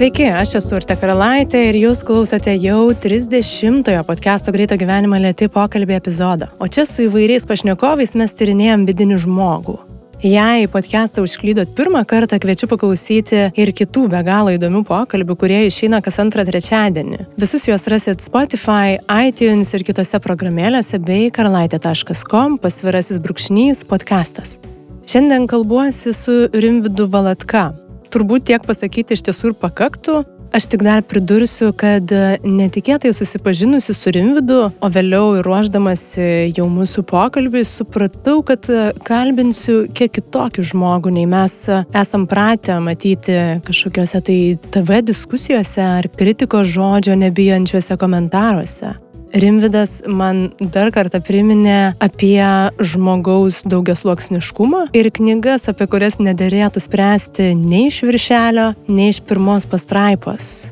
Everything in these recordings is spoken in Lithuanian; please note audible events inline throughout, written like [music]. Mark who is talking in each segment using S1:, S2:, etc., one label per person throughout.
S1: Sveiki, aš esu Urte Karalaitė ir jūs klausote jau 30-ojo podcast'o Greito gyvenimo lėti pokalbį epizodą. O čia su įvairiais pašnekovais mes tyrinėjom vidinį žmogų. Jei podcast'ą užklydot pirmą kartą, kviečiu paklausyti ir kitų be galo įdomių pokalbių, kurie išeina kas antrą trečiadienį. Visus juos rasit Spotify, iTunes ir kitose programėlėse bei karalaitė.com pasvirasis brūkšnys podcastas. Šiandien kalbuosi su Rimvidu Valatka, turbūt tiek pasakyti iš tiesų ir pakaktų. Aš tik dar pridursiu, kad netikėtai susipažinusi su Rimvidu, o vėliau ir ruoždamasi jau mūsų pokalbį, supratau, kad kalbinsiu kiek kitokį žmogų, nei mes esam pratę matyti kažkokiuose tai TV diskusijose ar kritikos žodžio nebijančiuose komentaruose. Rimvidas man dar kartą priminė apie žmogaus daugiasluoksniškumą ir knygas, apie kurias nederėtų spręsti nei iš viršelio, nei iš pirmos pastraipos.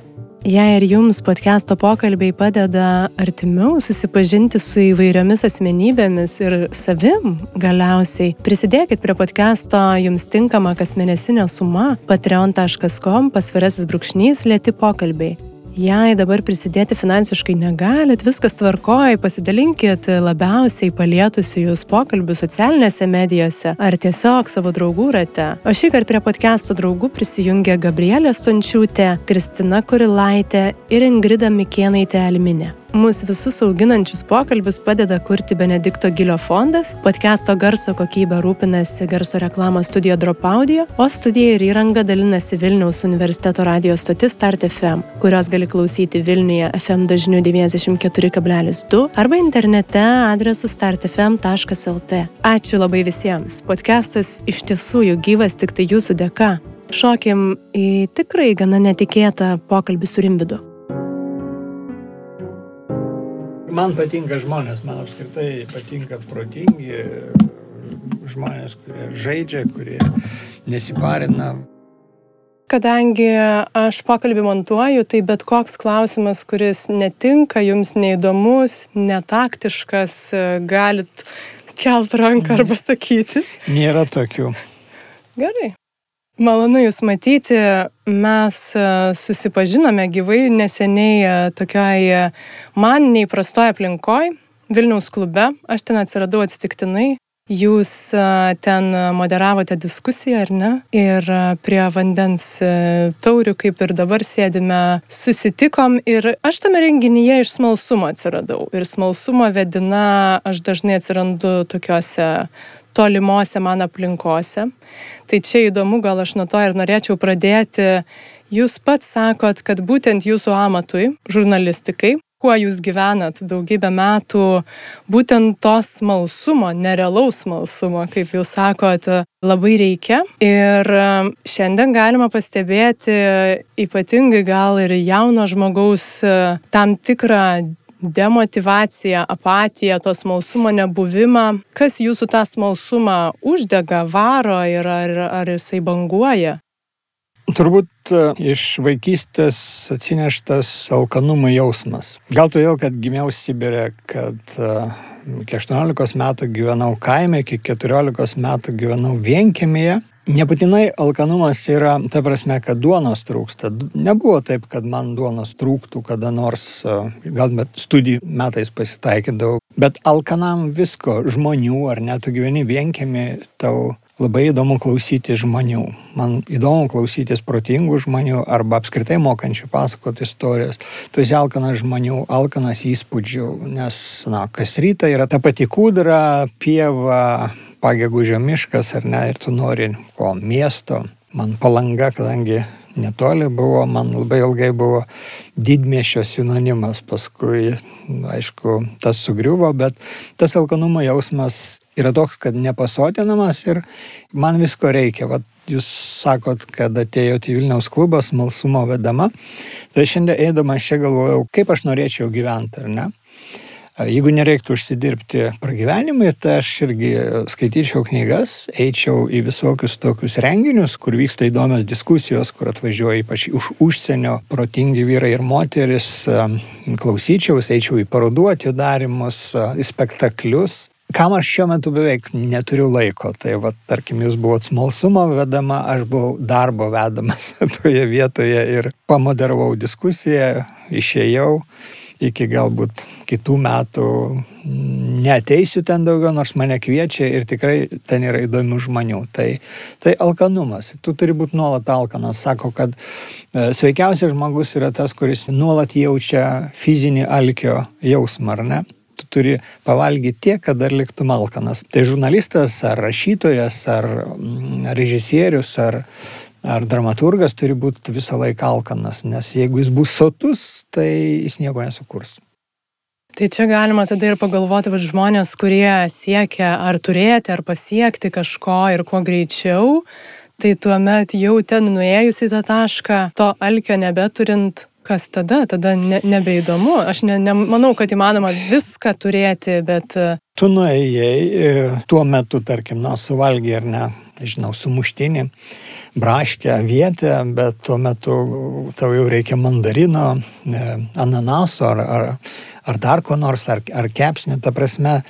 S1: Jei ir jums podcast'o pokalbiai padeda artimiau susipažinti su įvairiomis asmenybėmis ir savim galiausiai, prisidėkit prie podcast'o jums tinkama kasmėnesinė suma patreon.com pasvirasis brūkšnys lėti pokalbiai. Jei dabar prisidėti finansiškai negalit, viskas tvarkoja, pasidalinkit labiausiai palietusių jūs pokalbių socialinėse medijose ar tiesiog savo draugų rate. O šį kartą prie podcastų draugų prisijungia Gabrielė Stončiūtė, Kristina Kurilaitė ir Ingrida Mikėnaitė Alminė. Mūsų visus auginančius pokalbius padeda kurti Benedikto Gilio fondas, podcast'o garso kokybę rūpinasi garso reklamos studija Drop Audio, o studija ir įranga dalinasi Vilniaus universiteto radio stotis Start FM, kurios gali klausyti Vilniuje FM dažniu 94,2 arba internete adresu startfm.lt. Ačiū labai visiems. Podcastas iš tiesų jau gyvas tik tai jūsų dėka. Šokim į tikrai gana netikėtą pokalbį su Rimvidu.
S2: Man patinka žmonės, man apskritai patinka protingi žmonės, kurie žaidžia, kurie nesiparina.
S1: Kadangi aš pokalbį montuoju, tai bet koks klausimas, kuris netinka, jums neįdomus, netaktiškas, galit kelt ranką arba sakyti.
S2: Nėra tokių.
S1: Gerai. Malonu Jūs matyti. Mes e, susipažinome gyvai neseniai e, tokioj e, man neįprastoje aplinkoje, Vilniaus klube. Aš ten atsiradau atsitiktinai. Jūs ten moderavote diskusiją, ar ne? Ir prie vandens taurių, kaip ir dabar sėdime, susitikom ir aš tame renginyje iš smalsumo atsiradau. Ir smalsumo vedina aš dažnai atsirandu tokiuose tolimose man aplinkose. Tai čia įdomu, gal aš nuo to ir norėčiau pradėti. Jūs pats sakot, kad būtent jūsų amatui, žurnalistikai, kuo jūs gyvenat daugybę metų, būtent to smalsumo, nerealaus smalsumo, kaip jūs sakot, labai reikia. Ir šiandien galima pastebėti ypatingai gal ir jauno žmogaus tam tikrą demotivaciją, apatiją, to smalsumo nebuvimą. Kas jūsų tą smalsumą uždega, varo ir ar, ar jisai banguoja?
S2: Turbūt e, iš vaikystės atsineštas alkanumo jausmas. Gal todėl, kad gimiau Sibirė, kad e, iki 18 metų gyvenau kaime, iki 14 metų gyvenau vienkėmėje Nebūtinai alkanumas yra, ta prasme, kad duonos trūksta. Nebuvo taip, kad man duonos trūktų kada nors, gal net studijų metais pasitaikydavau. Bet alkanam visko, žmonių, ar net tu gyveni vienkėmi, tau labai įdomu klausyti žmonių. Man įdomu klausytis protingų žmonių arba apskritai mokančių pasakoti istorijas. Tu esi alkanas žmonių, alkanas įspūdžių, nes, na, kas rytą yra ta pati kūdra, pieva, pagegužio miškas ar ne, ir tu nori ko miesto. Man palanga, kadangi netoli buvo, man labai ilgai buvo didmiešio sinonimas, paskui, aišku, tas sugriuvo, bet tas alkanumo jausmas yra toks, kad nepasotinamas ir man visko reikia. Vat jūs sakot, kad atėjote į Vilniaus klubą smalsumo vedama, tai šiandien eidamas čia galvojau, kaip aš norėčiau gyventi, ar ne? Jeigu nereiktų užsidirbti pragyvenimui, tai aš irgi skaityčiau knygas, eičiau į visokius tokius renginius, kur vyksta įdomios diskusijos, kur atvažiuoja ypač už užsienio protingi vyrai ir moteris, klausyčiaus, eičiau į parodų atidarimus, į spektaklius. kam aš šiuo metu beveik neturiu laiko. Tai va, tarkim, jūs buvot smalsumo vedama, aš buvau darbo vedamas [laughs] toje vietoje ir pamoderavau diskusiją, išėjau iki galbūt kitų metų neteisiu ten daugiau, nors mane kviečia ir tikrai ten yra įdomių žmonių. Tai, tai alkanumas. Tu turi būti nuolat alkanas. Sako, kad e, sveikiausias žmogus yra tas, kuris nuolat jaučia fizinį alkio jausmą, ar ne? tu turi pavalgyti tiek, kad dar liktum alkanas. Tai žurnalistas ar rašytojas ar režisierius ar ar dramaturgas turi būti visą laiką alkanas, nes jeigu jis bus sotus, tai jis nieko nesukurs.
S1: Tai čia galima tada ir pagalvoti, va žmonės, kurie siekia ar turėti, ar pasiekti kažko ir kuo greičiau, tai tuomet jau ten nuėjus į tą tašką, to alkio nebeturint, kas tada, tada ne, nebeįdomu. Aš ne, nemanau, kad įmanoma viską turėti, bet...
S2: Tu nuėjai e, tuo metu, tarkim, na, suvalgy ar ne, žinau, sumuštinį braškę, vietę, bet tuo metu tau jau reikia mandarino, e, ananaso ar, ar, ar dar ko nors, ar, ar kepsnio. Ta prasme,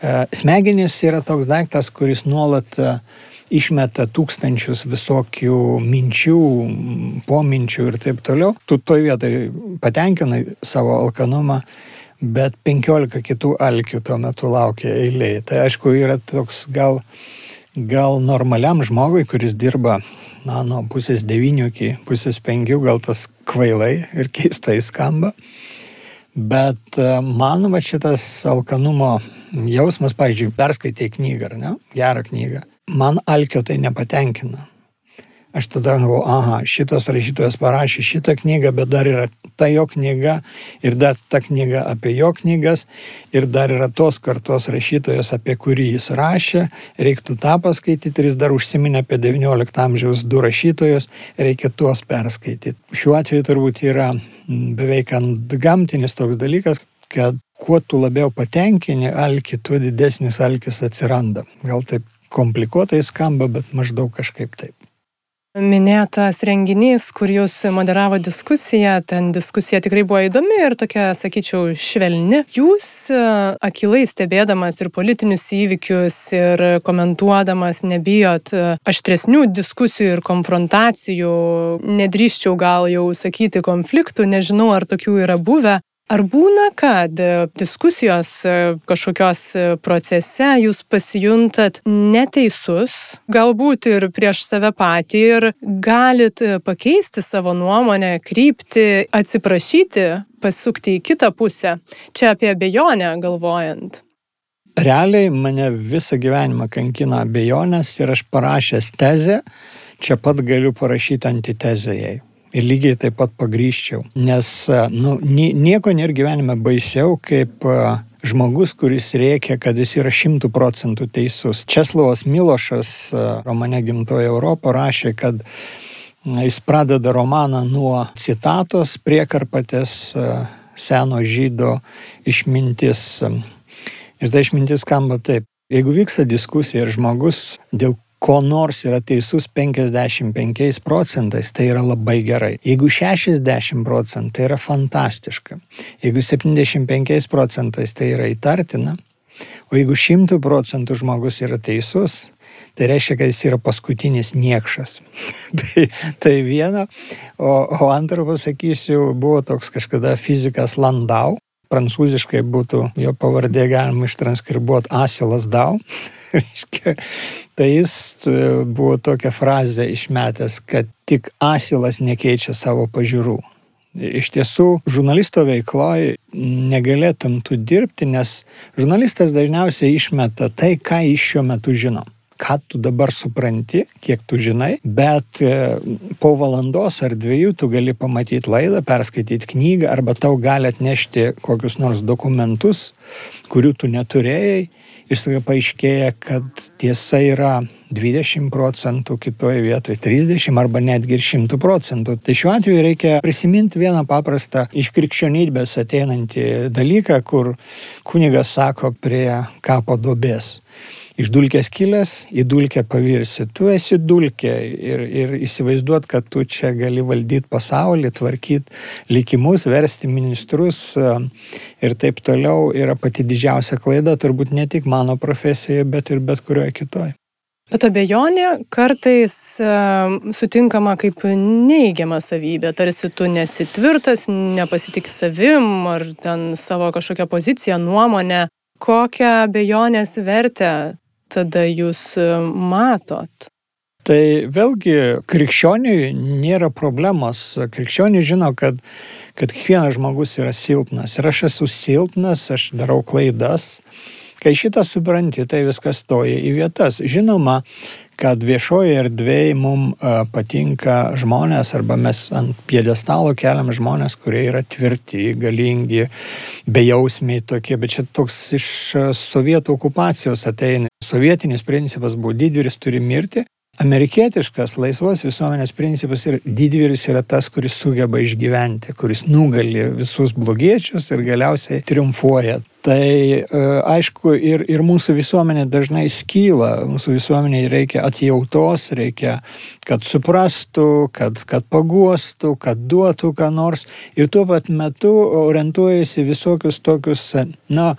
S2: e, smegenys yra toks daiktas, kuris nuolat e, išmeta tūkstančius visokių minčių, pominčių ir taip toliau. Tu toj vietai patenkinai savo alkanumą, bet 15 kitų alkių tuo metu laukia eilėje. Tai aišku, yra toks gal, gal normaliam žmogui, kuris dirba na, nuo pusės devynių iki pusės penkių, gal tas kvailai ir keistai skamba. Bet e, man va šitas alkanumo jausmas, pavyzdžiui, perskaitai knygą, ar ne, gerą knygą, man alkio tai nepatenkina. Aš tada galvoju, aha, šitas rašytojas parašė šitą knygą, bet dar yra ta jo knyga ir dar ta knyga apie jo knygas ir dar yra tos kartos rašytojas, apie kurį jis rašė, reiktų tą paskaityti ir jis dar užsiminė apie XIX amžiaus du rašytojus, reikia tuos perskaityti. Šiuo atveju turbūt yra beveik ant gamtinis toks dalykas, kad kuo tu labiau patenkini alkį, tuo didesnis alkis atsiranda. Gal taip komplikuotai skamba, bet maždaug kažkaip taip.
S1: Minėtas renginys, kur jūs moderavo diskusiją, ten diskusija tikrai buvo įdomi ir tokia, sakyčiau, švelni. Jūs e, akilai stebėdamas ir politinius įvykius ir komentuodamas nebijot e, aštresnių diskusijų ir konfrontacijų, nedrįščiau gal jau sakyti konfliktų, nežinau ar tokių yra buvę, Ar būna, kad e, diskusijos e, kažkokios e, procese jūs pasijuntat neteisus, galbūt ir prieš save patį ir galit pakeisti savo nuomonę, krypti, atsiprašyti, pasukti į kitą pusę? Čia apie abejonę galvojant.
S2: Realiai mane visą gyvenimą kankina abejonės ir aš parašęs tezę, čia pat galiu parašyti antitezę jai ir lygiai taip pat pagryščiau. Nes nu, nieko nėra gyvenime baisiau, kaip žmogus, kuris reikia, kad jis yra šimtų procentų teisus. Česlovas Milošas romane Gimtoje Europo rašė, kad jis pradeda romaną nuo citatos priekarpatės seno žydo išmintis. Ir ta išmintis skamba taip. Jeigu vyksta diskusija ir žmogus dėl ko nors yra teisus 55 procentais, tai yra labai gerai. Jeigu 60 procentų, tai yra fantastiška. Jeigu 75 procentais, tai yra įtartina. O jeigu 100 procentų žmogus yra teisus, tai reiškia, kad jis yra paskutinis niekšas. [laughs] tai, tai viena. O, o antrą pasakysiu, buvo toks kažkada fizikas Landau. Prancūziškai būtų jo pavardė galima ištranskribuoti Asilas Dau. [laughs] tai jis e, buvo tokią frazę išmetęs, kad tik asilas nekeičia savo pažiūrų. Iš tiesų, žurnalisto veikloje negalėtum tu dirbti, nes žurnalistas dažniausiai išmeta tai, ką jis šiuo metu žino ką tu dabar supranti, kiek tu žinai, bet e, po valandos ar dviejų tu gali pamatyti laidą, perskaityti knygą arba tau gali atnešti kokius nors dokumentus, kurių tu neturėjai ir staiga paaiškėja, kad tiesa yra 20 procentų, kitoje vietoje 30 arba netgi ir 100 procentų. Tai šiuo atveju reikia prisiminti vieną paprastą iš krikščionybės ateinantį dalyką, kur kunigas sako prie kapo dobės. Iš dulkės kilęs, į dulkę pavirsi. Tu esi dulkė ir, ir įsivaizduot, kad tu čia gali valdyti pasaulį, tvarkyti likimus, versti ministrus e, ir taip toliau yra pati didžiausia klaida, turbūt ne tik mano profesijoje, bet ir bet kurioje kitoje.
S1: Bet abejonė kartais uh, sutinkama kaip neįgiama savybė, tarsi tu nesi tvirtas, nepasitik savim ar ten savo kažkokią poziciją, nuomonę. Kokią abejonės vertę tada jūs e, matot?
S2: Tai vėlgi krikščioniui nėra problemos. Krikščioniai žino, kad, kad kiekvienas žmogus yra silpnas. Ir aš esu silpnas, aš darau klaidas. Kai šitą supranti, tai viskas stoja į vietas. Žinoma, kad viešoje erdvėje mums e, patinka žmonės arba mes ant piedestalo keliam žmonės, kurie yra tvirti, galingi, bejausmiai tokie, bet čia toks iš e, sovietų okupacijos ateina. Sovietinis principas buvo didvyris turi mirti, Amerikietiškas laisvos visuomenės principas ir didvyris yra tas, kuris sugeba išgyventi, kuris nugali visus blogiečius ir galiausiai triumfuoja. Tai e, aišku, ir, ir mūsų visuomenė dažnai skyla, mūsų visuomenė reikia atjautos, reikia, kad suprastų, kad, kad paguostų, kad duotų ką nors. Ir tuo pat metu orientuojasi visokius tokius, na,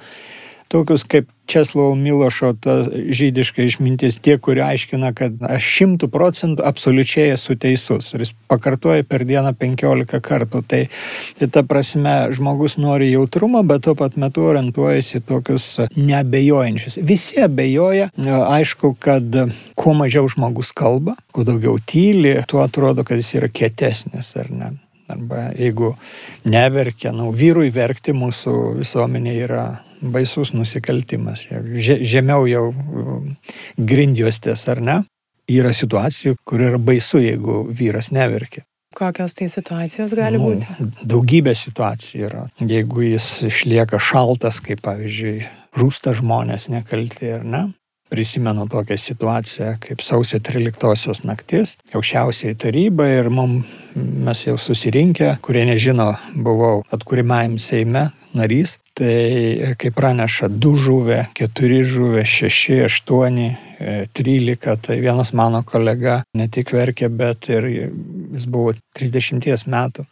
S2: tokius kaip Česlovo Milošo ta žydiška išmintis, tie, kurie aiškina, kad aš šimtų procentų absoliučiai esu teisus. Ir jis pakartoja per dieną penkiolika kartų. Tai, tai ta prasme, žmogus nori jautrumo, bet tuo pat metu orientuojasi tokius neabejojančius. Visi abejoja, aišku, kad kuo mažiau žmogus kalba, kuo daugiau tyli, tuo atrodo, kad jis yra kietesnis, ar ne? Arba jeigu neverkia, nu, vyrui verkti mūsų visuomenė yra baisus nusikaltimas. Žemiau jau grindjuostės, ar ne? Yra situacijų, kur yra baisu, jeigu vyras neverkia.
S1: Kokios tai situacijos gali nu, būti?
S2: Daugybė situacijų yra. Jeigu jis išlieka šaltas, kaip pavyzdžiui, rūsta žmonės nekalti ar ne, prisimenu tokią situaciją kaip sausio 13 naktis, aukščiausiai taryba ir mum, mes jau susirinkę, kurie nežino, buvau atkūrimajam Seime narys, tai kaip praneša, du žuvę, keturi žuvę, šeši, aštuoni, e, trylika, tai vienas mano kolega ne tik verkė, bet ir jis buvo 30 metų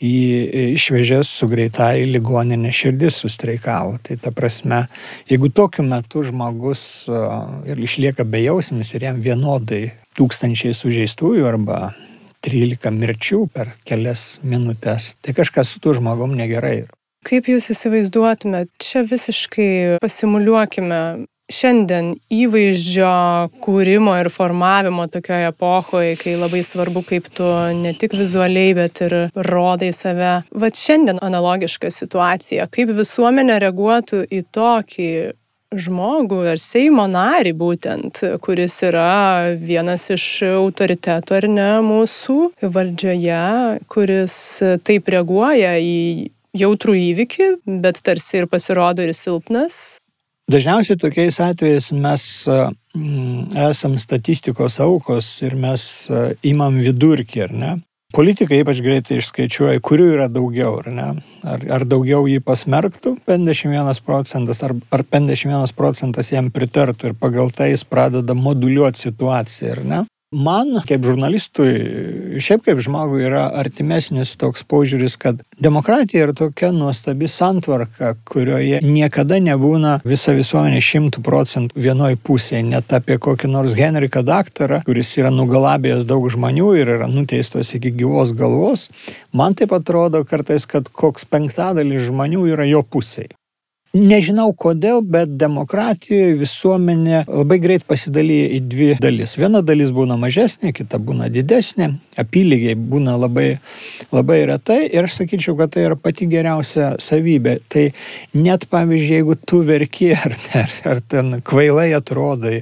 S2: jį išvežęs su greitai į ligoninę širdis sustreikavo. Tai ta prasme, jeigu tokiu metu žmogus ir išlieka bejausmis ir jam vienodai tūkstančiai sužeistųjų arba 13 mirčių per kelias minutės, tai kažkas su tuo žmogum negerai.
S1: Kaip jūs įsivaizduotumėte, čia visiškai pasimuliuokime šiandien įvaizdžio kūrimo ir formavimo tokioje epochoje, kai labai svarbu, kaip tu ne tik vizualiai, bet ir rodai save. Vat šiandien analogiška situacija, kaip visuomenė reaguotų į tokį žmogų ar Seimo narį būtent, kuris yra vienas iš autoritetų ar ne mūsų valdžioje, kuris taip reaguoja į jautrų įvykį, bet tarsi ir pasirodo ir silpnas,
S2: Dažniausiai tokiais atvejais mes mm, esam statistikos aukos ir mes imam vidurkį, ar ne? Politikai ypač greitai išskaičiuoja, kurių yra daugiau, ar ne? Ar, ar daugiau jį pasmerktų, 51 procentas, ar, ar 51 procentas jam pritartų ir pagal tai jis pradeda moduliuoti situaciją, ar ne? Man, kaip žurnalistui, šiaip kaip žmogui yra artimesnis toks požiūris, kad demokratija yra tokia nuostabi santvarka, kurioje niekada nebūna visa visuomenė šimtų procentų vienoj pusėje, net apie kokį nors Henriką daktarą, kuris yra nugalabėjęs daug žmonių ir yra nuteistas iki gyvos galvos. Man taip atrodo kartais, kad koks penktadalis žmonių yra jo pusėje. Nežinau kodėl, bet demokratijoje visuomenė labai greit pasidalyja į dvi dalis. Viena dalis būna mažesnė, kita būna didesnė, apylygiai būna labai, labai retai ir aš sakyčiau, kad tai yra pati geriausia savybė. Tai net pavyzdžiui, jeigu tu verki ar, ar, ar ten kvailai atrodai,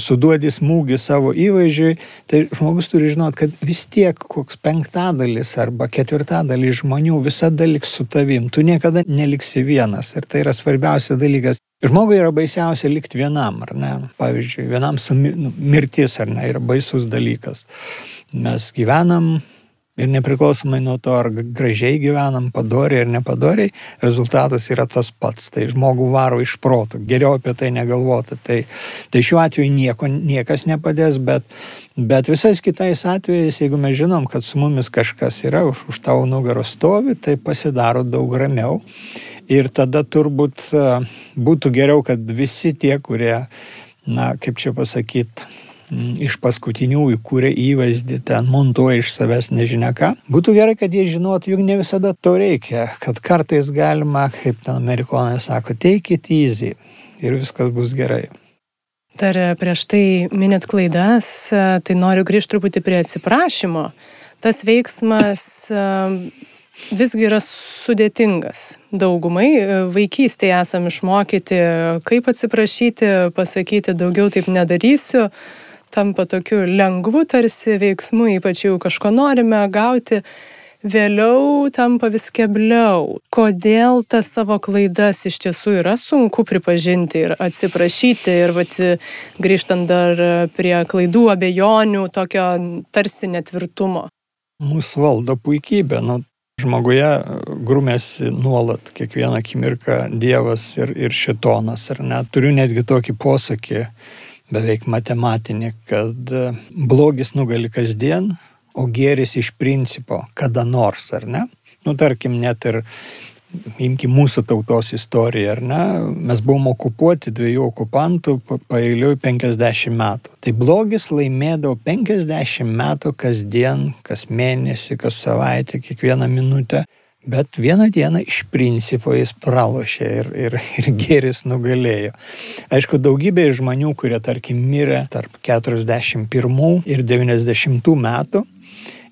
S2: suduodi smūgį savo įvaizdžiui, tai žmogus turi žinot, kad vis tiek koks penktadalis arba ketvirtadalis žmonių visada liks su tavim, tu niekada neliksi vienas ir tai yra svarbiausias dalykas. Žmogui yra baisiausia likti vienam, ar ne? Pavyzdžiui, vienam su nu, mirtis, ar ne, yra baisus dalykas. Mes gyvenam Ir nepriklausomai nuo to, ar gražiai gyvenam, padoriai ar nepadoriai, rezultatas yra tas pats. Tai žmogų varo iš proto. Geriau apie tai negalvoti. Tai, tai šiuo atveju nieko, niekas nepadės, bet, bet visais kitais atvejais, jeigu mes žinom, kad su mumis kažkas yra, už, už tavo nugaros stovi, tai pasidaro daug ramiau. Ir tada turbūt e, būtų geriau, kad visi tie, kurie, na, kaip čia pasakyti, iš paskutinių įkūrė įvaizdį, ten montuoja iš savęs nežinia ką. Būtų gerai, kad jie žinotų, juk ne visada to reikia, kad kartais galima, kaip ten amerikonai sako, take it easy ir viskas bus gerai.
S1: Dar prieš tai minėt klaidas, tai noriu grįžti truputį prie atsiprašymo. Tas veiksmas visgi yra sudėtingas. Daugumai vaikystėje esam išmokyti, kaip atsiprašyti, pasakyti daugiau taip nedarysiu tampa tokiu lengvu tarsi veiksmu, ypač jau kažko norime gauti, vėliau tampa vis kebliau. Kodėl tas savo klaidas iš tiesų yra sunku pripažinti ir atsiprašyti ir vat, grįžtant dar prie klaidų, abejonių, tokio tarsi netvirtumo.
S2: Mūsų valdo puikybė. Nu, žmoguje grumėsi nuolat kiekvieną akimirką Dievas ir, ir šitonas. Ir net turiu netgi tokį posakį beveik matematinė, kad e, blogis nugali kasdien, o gėris iš principo kada nors, ar ne? Nu, tarkim, net ir imkim mūsų tautos istoriją, ar ne? Mes buvom okupuoti dviejų okupantų pailiui 50 metų. Tai blogis laimėdavo 50 metų kasdien, kas mėnesį, kas savaitę, kiekvieną minutę. Bet vieną dieną iš principo jis pralošė ir, ir, ir gėris nugalėjo. Aišku, daugybė žmonių, kurie, tarkim, mirė tarp 41 ir 90 metų,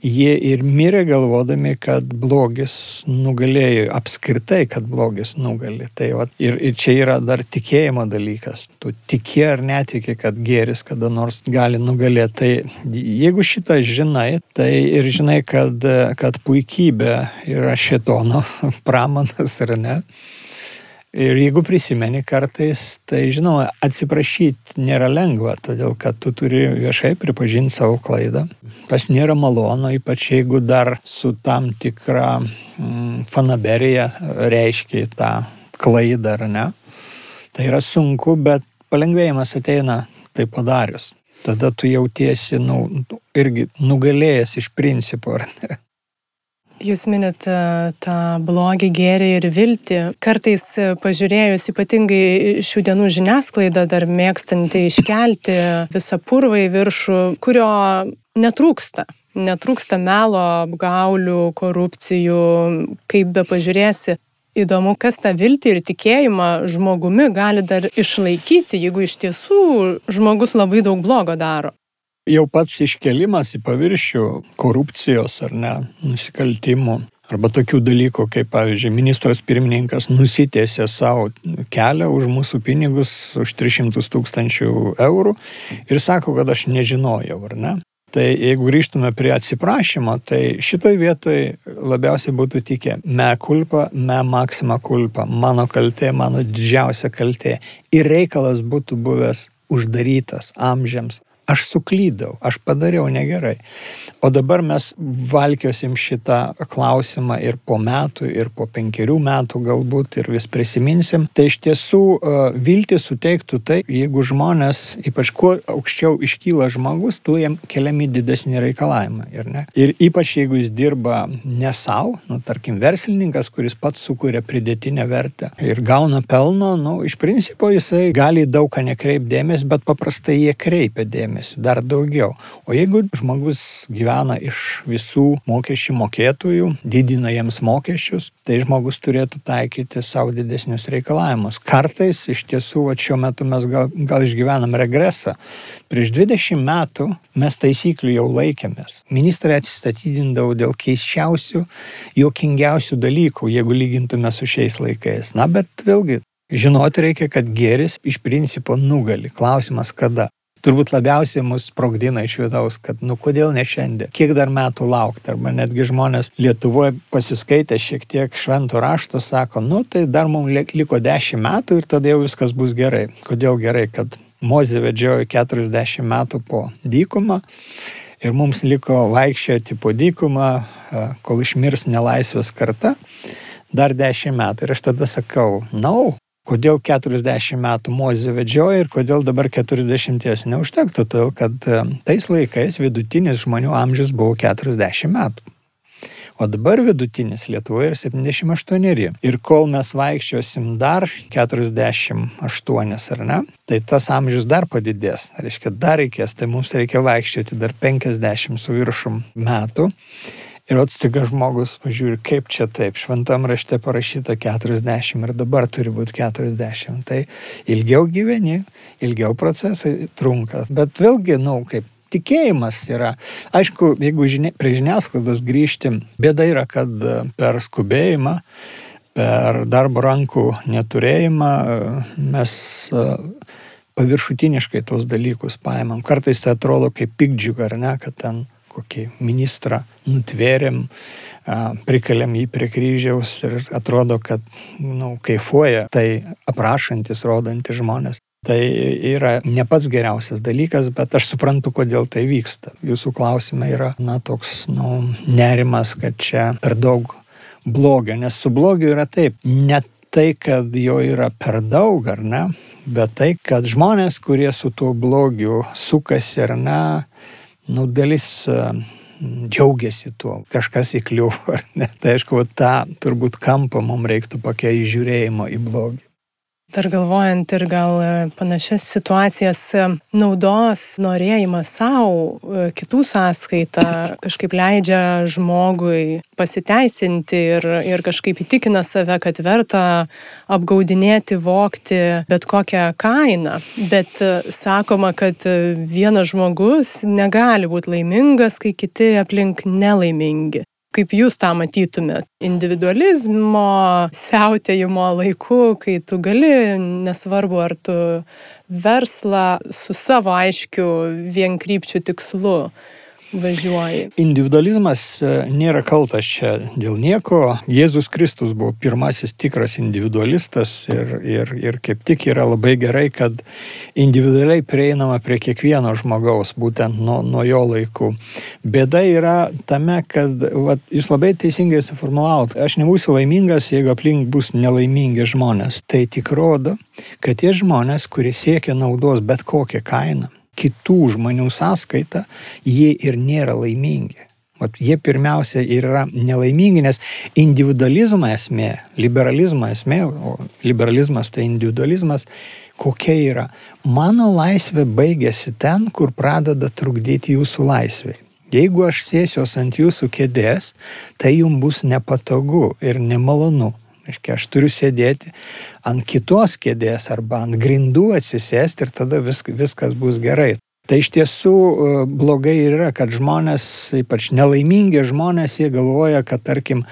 S2: jie ir mirė galvodami, kad blogis nugalėjo, apskritai, kad blogis nugali. Tai, va, ir, ir čia yra dar tikėjimo dalykas. Tu tiki ar netiki, kad gėris kada nors gali nugalėti. Tai jeigu šitą žinai, tai ir žinai, kad, kad puikybė yra šetono [laughs] pramanas ar ne. Ir jeigu prisimeni kartais, tai žinoma, atsiprašyti nėra lengva, todėl kad tu turi viešai pripažinti savo klaidą. Tas nėra malonu, ypač jeigu dar su tam tikra mm, fanaberija reiškia tą klaidą ar ne. Tai yra sunku, bet palengvėjimas ateina tai padarius. Tada tu jautiesi, nu, irgi nugalėjęs iš principo, ar ne?
S1: Jūs minit e, tą blogį, gėrį ir viltį. Kartais e, pažiūrėjus ypatingai šių dienų žiniasklaidą, dar mėgstanti iškelti visą purvą į viršų, kurio netrūksta. Netrūksta melo, apgaulių, korupcijų, kaip be pažiūrėsi. Įdomu, kas tą viltį ir tikėjimą žmogumi gali dar išlaikyti, jeigu iš tiesų žmogus labai daug blogo daro.
S2: Jau pats iškelimas į paviršių korupcijos ar ne nusikaltimų arba tokių dalykų, kaip pavyzdžiui, ministras pirmininkas nusitėsė savo kelią už mūsų pinigus, už 300 tūkstančių eurų ir sako, kad aš nežinojau, ar ne? Tai jeigu grįžtume prie atsiprašymo, tai šitoj vietoj labiausiai būtų tikė me kulpa, me maksima kulpa, mano kaltė, mano didžiausia kaltė. Ir reikalas būtų buvęs uždarytas amžiams aš suklydau, aš padariau negerai. O dabar mes valkiosim šitą klausimą ir po metų, ir po penkerių metų galbūt, ir vis prisiminsim. Tai iš tiesų e, viltį suteiktų tai, jeigu žmonės, ypač kuo aukščiau iškyla žmogus, tuo jam keliami didesni reikalavimai. Ir, ne? ir ypač jeigu jis dirba ne savo, nu, tarkim, verslininkas, kuris pats sukuria pridėtinę vertę ir gauna pelno, nu, iš principo jisai gali daug ką nekreipdėmės, bet paprastai jie kreipia dėmesį dar daugiau. O jeigu žmogus gyvena iš visų mokesčių mokėtojų, didina jiems mokesčius, tai žmogus turėtų taikyti savo didesnius reikalavimus. Kartais iš tiesų, va, šiuo metu mes gal, gal išgyvenam regresą. Prieš 20 metų mes taisyklių jau laikėmės. Ministrai atsistatydindavo dėl keiščiausių, jokingiausių dalykų, jeigu lygintume su šiais laikais. Na, bet vėlgi, žinoti reikia, kad gėris iš principo nugali. Klausimas kada turbūt labiausiai mus sprogdina iš vidaus, kad nu kodėl ne šiandien, kiek dar metų laukti, arba netgi žmonės Lietuvoje pasiskaitę šiek tiek šventų rašto sako, nu tai dar mums liko dešimt metų ir tada jau viskas bus gerai. Kodėl gerai, kad Mozė vedžiojo 40 metų po dykumą ir mums liko vaikščioti po dykumą, kol išmirs nelaisvės karta, dar 10 metų. Ir aš tada sakau, na, no, kodėl 40 metų Mozė vedžioja ir kodėl dabar 40 neužtektų, todėl kad tais laikais vidutinis žmonių amžius buvo 40 metų. O dabar vidutinis Lietuvoje yra 78. Ir kol mes vaikščiosim dar 48, ar ne, tai tas amžius dar padidės. Tai reiškia, dar reikės, tai mums reikia vaikščioti dar 50 su viršum metų. Ir atstiga žmogus pažiūri, kaip čia taip, šventam rašte parašyta 40 ir dabar turi būti 40. Tai ilgiau gyveni, ilgiau procesai trunka. Bet vėlgi, na, nu, kaip tikėjimas yra. Aišku, jeigu žinia, prie žiniasklaidos grįžti, bėda yra, kad e, per skubėjimą, per darbo rankų neturėjimą e, mes e, paviršutiniškai tos dalykus paimam. Kartais tai atrodo kaip pikdžiuga, ar ne, kad ten kokį ministrą nutvėrėm, prikalėm jį prie kryžiaus ir atrodo, kad nu, kaifuoja tai aprašantis, rodantis žmonės. Tai yra ne pats geriausias dalykas, bet aš suprantu, kodėl tai vyksta. Jūsų klausime yra, na, toks, nu, nerimas, kad čia per daug blogio, nes su blogiu yra taip, ne tai, kad jo yra per daug, ar ne, bet tai, kad žmonės, kurie su tuo blogiu sukasi, ar ne, nu, dalis džiaugiasi tuo, kažkas įkliuvo, ar ne. Tai aišku, tą turbūt kampą mums reiktų pakeisti žiūrėjimo į blogį.
S1: Dar galvojant ir gal e, panašias situacijas, e, naudos norėjimas savo, e, kitų sąskaitą kažkaip leidžia žmogui pasiteisinti ir, ir kažkaip įtikina save, kad verta apgaudinėti, vokti bet kokią kainą. Bet sakoma, kad vienas žmogus negali būti laimingas, kai kiti aplink nelaimingi. Kaip jūs tą matytumėt? Individualizmo, siautėjimo laiku, kai tu gali, nesvarbu ar tu verslą su savo aiškiu vienkrypčiu tikslu važiuoji.
S2: Individualizmas e, nėra kaltas čia dėl nieko. Jėzus Kristus buvo pirmasis tikras individualistas ir, ir, ir kaip tik yra labai gerai, kad individualiai prieinama prie kiekvieno žmogaus, būtent nuo, nuo jo laikų. Bėda yra tame, kad vat, jūs labai teisingai suformulavot, aš nebūsiu laimingas, jeigu aplink bus nelaimingi žmonės. Tai tik rodo, kad tie žmonės, kurie siekia naudos bet kokią kainą, kitų žmonių sąskaita, jie ir nėra laimingi. Vat jie pirmiausia ir yra nelaimingi, nes individualizmo esmė, liberalizmo esmė, o liberalizmas tai individualizmas, kokia yra. Mano laisvė baigėsi ten, kur pradeda trukdyti jūsų laisvė. Jeigu aš sėsiuos ant jūsų kėdės, tai jums bus nepatogu ir nemalonu. Reiškia, aš turiu sėdėti ant kitos kėdės arba ant grindų atsisėsti ir tada vis, viskas bus gerai. Tai iš tiesų e, blogai yra, kad žmonės, ypač nelaimingi žmonės, jie galvoja, kad tarkim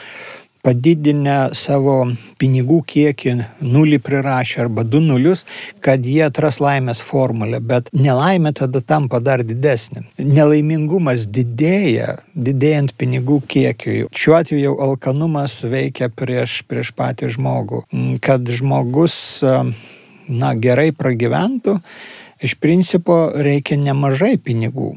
S2: padidinę savo pinigų kiekį, nulį prirašę arba du nulius, kad jie atras laimės formulę, bet nelaimė tada tampa dar didesnė. Nelaimingumas didėja, didėjant pinigų kiekiui. Šiuo atveju alkanumas veikia prieš, prieš patį žmogų. Kad žmogus na, gerai pragyventų, iš principo reikia nemažai pinigų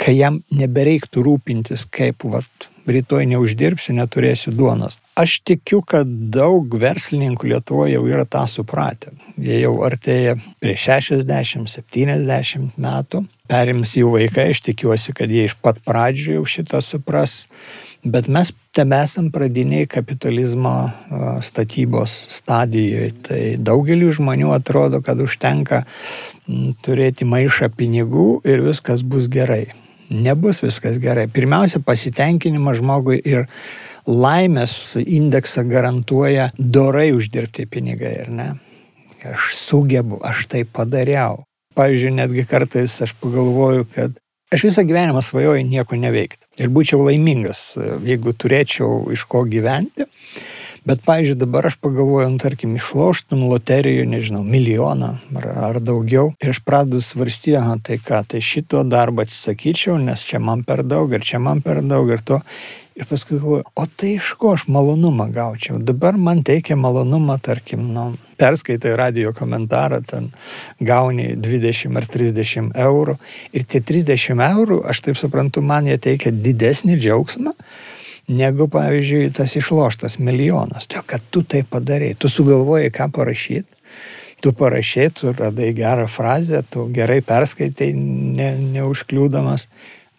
S2: kai jam nebereiktų rūpintis, kaip vat, rytoj neuždirbsiu, neturėsiu duonos. Aš tikiu, kad daug verslininkų Lietuvoje jau yra tą supratę. Jie jau artėja prie 60-70 metų. Perims jų vaikai, aš tikiuosi, kad jie iš pat pradžių jau šitą supras. Bet mes tebesam pradiniai kapitalizmo statybos stadijoje. Tai daugeliu žmonių atrodo, kad užtenka turėti maišą pinigų ir viskas bus gerai nebus viskas gerai. Pirmiausia, pasitenkinimas žmogui ir laimės indeksą garantuoja dorai uždirbti pinigai, ar ne? Aš sugebu, aš tai padariau. Pavyzdžiui, netgi kartais aš pagalvoju, kad aš visą gyvenimą svajoju nieko neveikti. Ir būčiau laimingas, jeigu turėčiau iš ko gyventi. Bet, pavyzdžiui, dabar aš pagalvoju, nu, tarkim, išloštum loterijų, nežinau, milijoną ar, ar daugiau. Ir aš pradedu svarstyti, aha, tai ką, tai šito darbo atsisakyčiau, nes čia man per daug ir čia man per daug ir to. Ir paskui galvoju, o tai iš ko aš malonumą gaučiau? Dabar man teikia malonumą, tarkim, nu, perskaitai radio komentarą, ten gauni 20 ar 30 eurų. Ir tie 30 eurų, aš taip suprantu, man jie teikia didesnį džiaugsmą negu, pavyzdžiui, tas išloštas milijonas. Todėl, kad tu tai padarai, tu sugalvojai, ką parašyti, tu parašai, tu radai gerą frazę, tu gerai perskaitai, ne, neužkliūdamas.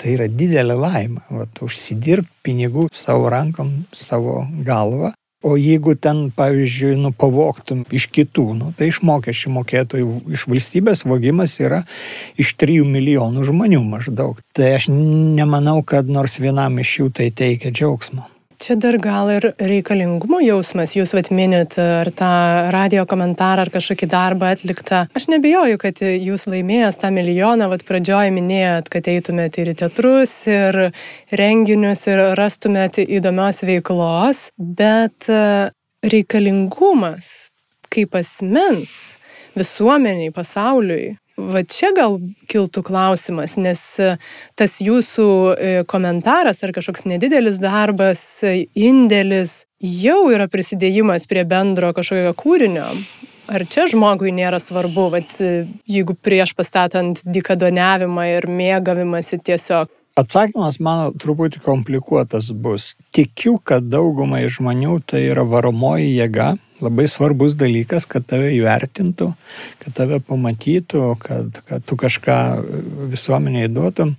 S2: Tai yra didelė laimė. Vat, užsidirb pinigų savo rankom, savo galvą. O jeigu ten, pavyzdžiui, nu, pavoktum iš kitų, nu, tai iš mokesčių mokėtojų, iš valstybės vogimas yra iš 3 milijonų žmonių maždaug. Tai aš nemanau, kad nors vienam iš jų tai teikia džiaugsmo.
S1: Čia dar gal ir reikalingumo jausmas, jūs vat minit ar tą radio komentarą ar kažkokį darbą atliktą. Aš nebijoju, kad jūs laimėjęs tą milijoną, vat pradžioj minėjot, kad eitumėte ir į teatrus, ir renginius, ir rastumėte įdomios veiklos, bet e, reikalingumas kaip asmens visuomeniai, pasauliui, Va čia gal kiltų klausimas, nes e, tas jūsų e, komentaras ar kažkoks nedidelis darbas, e, indėlis jau yra prisidėjimas prie bendro kažkokio kūrinio. Ar čia žmogui nėra svarbu, vat, jeigu prieš pastatant dikadoniavimą ir mėgavimąsi tiesiog?
S2: Atsakymas mano truputį komplikuotas bus. Tikiu, kad daugumai žmonių tai yra varomoji jėga, labai svarbus dalykas, kad tave įvertintų, kad tave pamatytų, kad, kad tu kažką visuomeniai duotum.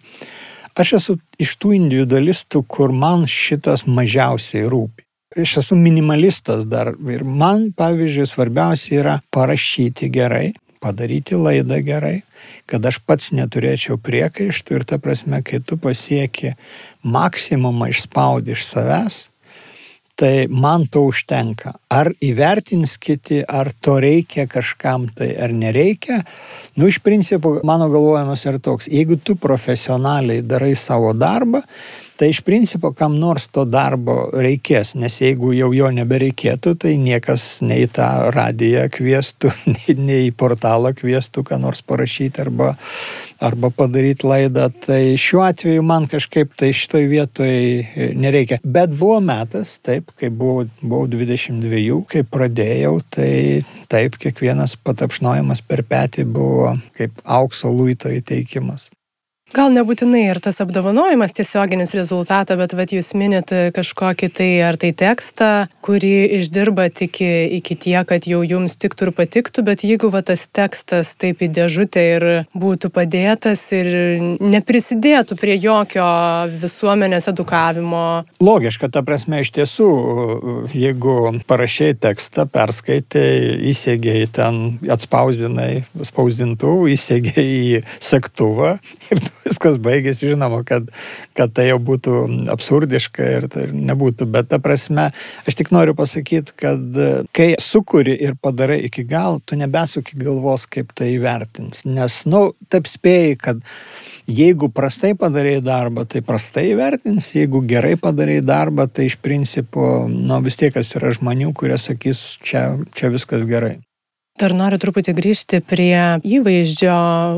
S2: Aš esu iš tų individualistų, kur man šitas mažiausiai rūpi. Aš esu minimalistas dar ir man, pavyzdžiui, svarbiausia yra parašyti gerai, padaryti laidą gerai, kad aš pats neturėčiau priekaištų ir ta prasme, kai tu pasieki maksimumą išspaudi iš savęs, tai man to užtenka. Ar įvertins kiti, ar to reikia kažkam tai, ar nereikia. Nu, iš principo, mano galvojimas yra toks, jeigu tu profesionaliai darai savo darbą, tai iš principo kam nors to darbo reikės, nes jeigu jau jo nebereikėtų, tai niekas nei tą radiją kvieštų, [laughs] nei, nei į portalą kvieštų, ką nors parašyti arba, arba padaryti laidą. Tai šiuo atveju man kažkaip tai šitoj vietoj nereikia. Bet buvo metas, taip, kai buvau, buvau 22, kai pradėjau, tai taip, kiekvienas patapšnojimas per petį buvo kaip aukso luito įteikimas.
S1: Gal nebūtinai ir tas apdovanojimas tiesioginis rezultato, bet vat, jūs minit kažkokį tai ar tai tekstą, kurį išdirbat iki, iki tie, kad jau jums tiktų ir patiktų, bet jeigu va, tas tekstas taip į dėžutę ir būtų padėtas ir neprisidėtų prie jokio visuomenės edukavimo.
S2: Logiška, ta prasme, iš tiesų, jeigu parašiai tekstą, perskaitai, įsėgiai ten, atspausdinai spausdintuvų, įsėgiai į sektuvą [laughs] ir viskas baigėsi, žinoma, kad, kad tai jau būtų absurdiška ir tai nebūtų. Bet ta prasme, aš tik noriu pasakyti, kad kai sukuri ir padarai iki gal, tu nebesuki galvos, kaip tai įvertins. Nes, na, nu, taip spėjai, kad jeigu prastai padarai darbą, tai prastai įvertins, jeigu gerai padarai darbą, tai iš principo, nu, vis tiek yra žmonių, kurie sakys, čia, čia viskas gerai.
S1: Dar noriu truputį grįžti prie įvaizdžio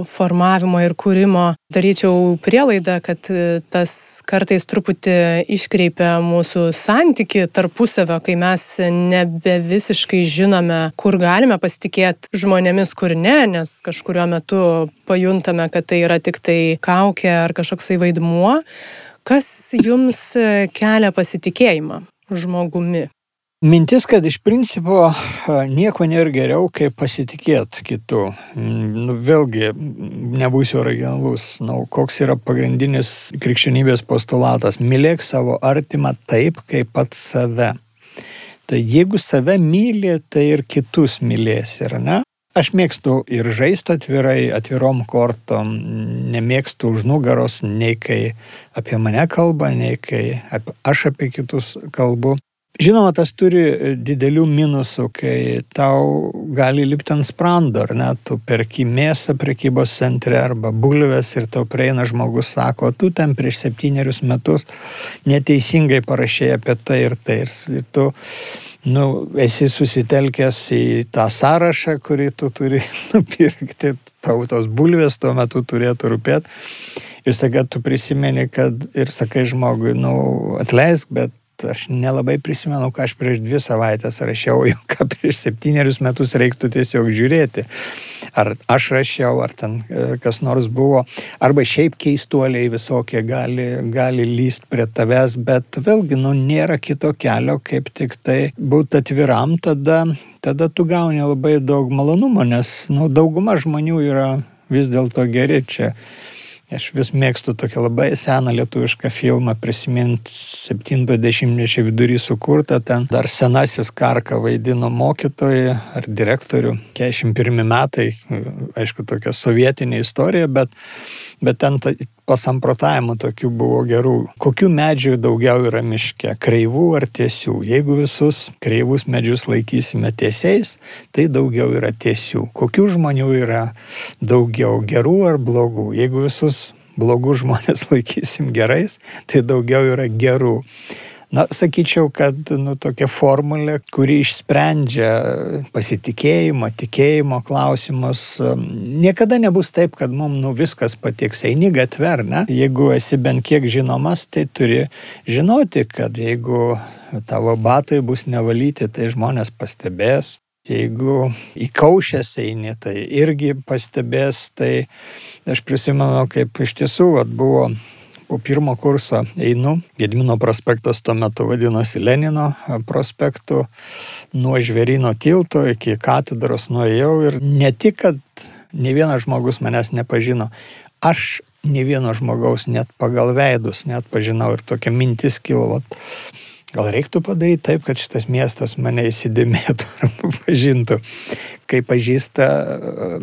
S1: formavimo ir kūrimo. Daryčiau prielaidą, kad e, tas kartais truputį iškreipia mūsų santyki tarpusavio, kai mes nebe visiškai žinome, kur galime pasitikėti žmonėmis, kur ne, nes kažkurio metu pajuntame, kad tai yra tik tai kaukė ar kažkoksai vaidmuo. Kas jums kelia pasitikėjimą žmogumi?
S2: Mintis, kad iš principo nieko nėra geriau, kaip pasitikėti kitų. Nu, vėlgi, nebūsiu originalus. Nu, koks yra pagrindinis krikščionybės postulatas? Mylėk savo artimą taip, kaip pats save. Tai jeigu save myli, tai ir kitus mylės, ir ne? Aš mėgstu ir žaisti atvirai, atvirom kortom, nemėgstu už nugaros, nei kai apie mane kalba, nei kai aš apie kitus kalbu. Žinoma, tas turi e, didelių minusų, kai tau gali lipti ant sprando, ar net tu perki mėsą prekybos centre arba bulves ir tau prieina žmogus, sako, tu ten prieš septynerius metus neteisingai parašėjai apie tai ir tai. Ir tu nu, esi susitelkęs į tą sąrašą, kurį tu turi [laughs] nupirkti, tau tos bulvės tuo metu turėtų rūpėti. Ir staiga tu prisimeni, kad ir sakai žmogui, nu, atleisk, bet aš nelabai prisimenu, ką aš prieš dvi savaitės rašiau, jau ką prieš septynerius metus reiktų tiesiog žiūrėti. Ar aš rašiau, ar ten e, kas nors buvo, arba šiaip keistuoliai visokie gali, gali lyst prie tavęs, bet vėlgi, nu, nėra kito kelio, kaip tik tai būti atviram, tada, tada tu gauni labai daug malonumo, nes, nu, dauguma žmonių yra vis dėlto geri čia Aš vis mėgstu tokį labai seną lietuvišką filmą prisiminti 70-mečio vidury sukurtą, ten dar senasis Karka vaidino mokytoją ar direktorių, 41 metai, aišku, tokia sovietinė istorija, bet, bet ten pasamprotavimų tokių buvo gerų. Kokių medžių daugiau yra miške - kreivų ar tiesių? Jeigu visus kreivus medžius laikysime tiesiais, tai daugiau yra tiesių. Kokių žmonių yra daugiau - gerų ar blogų? Jeigu visus blogus žmonės [laughs] laikysim gerais, tai daugiau yra gerų. Na, sakyčiau, kad nu, tokia formulė, kuri išsprendžia pasitikėjimo, tikėjimo klausimus, um, niekada nebus taip, kad mums nu, viskas patiks. Eini gatver, ne? Jeigu esi bent kiek žinomas, tai turi žinoti, kad jeigu tavo batai bus nevalyti, tai žmonės pastebės. Jeigu į kaušęs eini, tai irgi pastebės. Tai aš prisimenu, kaip iš tiesų vat, buvo po pirmo kurso einu, Gedmino prospektas tuo metu vadinosi Lenino prospektu, nuo žverino tilto iki katedros nuėjau ir ne tik, kad ne vienas žmogus manęs nepažino, aš ne vieno žmogaus net pagal veidus net pažinau ir tokia mintis kilo, vat, Gal reiktų padaryti taip, kad šitas miestas mane įsidėmėtų [laughs] ar pažintų. Kai pažįsta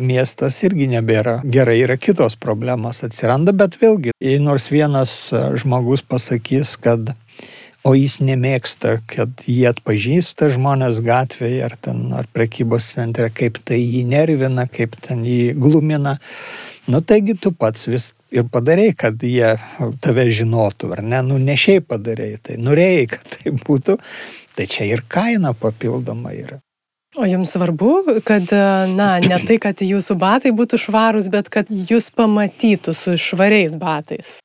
S2: miestas irgi nebėra. Gerai, yra kitos problemos atsiranda, bet vėlgi, jei nors vienas žmogus pasakys, kad o jis nemėgsta, kad jį atpažįsta žmonės gatvėje ar ten ar prekybos centre, kaip tai jį nervina, kaip ten jį glumina. Nu taigi tu pats vis ir padarėjai, kad jie tave žinotų, ar ne, nu ne šiaip padarėjai, tai norėjai, kad tai būtų, tai čia ir kaina papildoma yra.
S1: O jums svarbu, kad, na, ne tai, kad jūsų batai būtų švarūs, bet kad jūs pamatytų su švariais batais.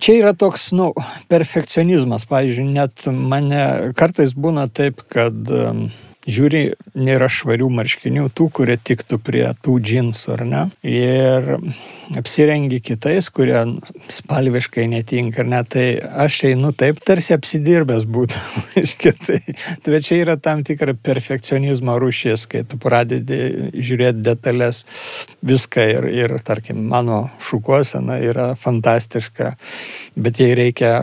S2: Čia yra toks, nu, perfekcionizmas, pavyzdžiui, net mane kartais būna taip, kad um, žiūri, nėra švarių marškinių, tų, kurie tiktų prie tų džinsų, ar ne? Ir apsirengi kitais, kurie spalviškai netinka, ar ne? Tai aš einu taip, tarsi apsidirbęs būtų. [laughs] tai, tai čia yra tam tikra perfekcionizmo rūšis, kai tu pradedi žiūrėti detalės viską ir, ir tarkim, mano šukosena yra fantastiška, bet jai reikia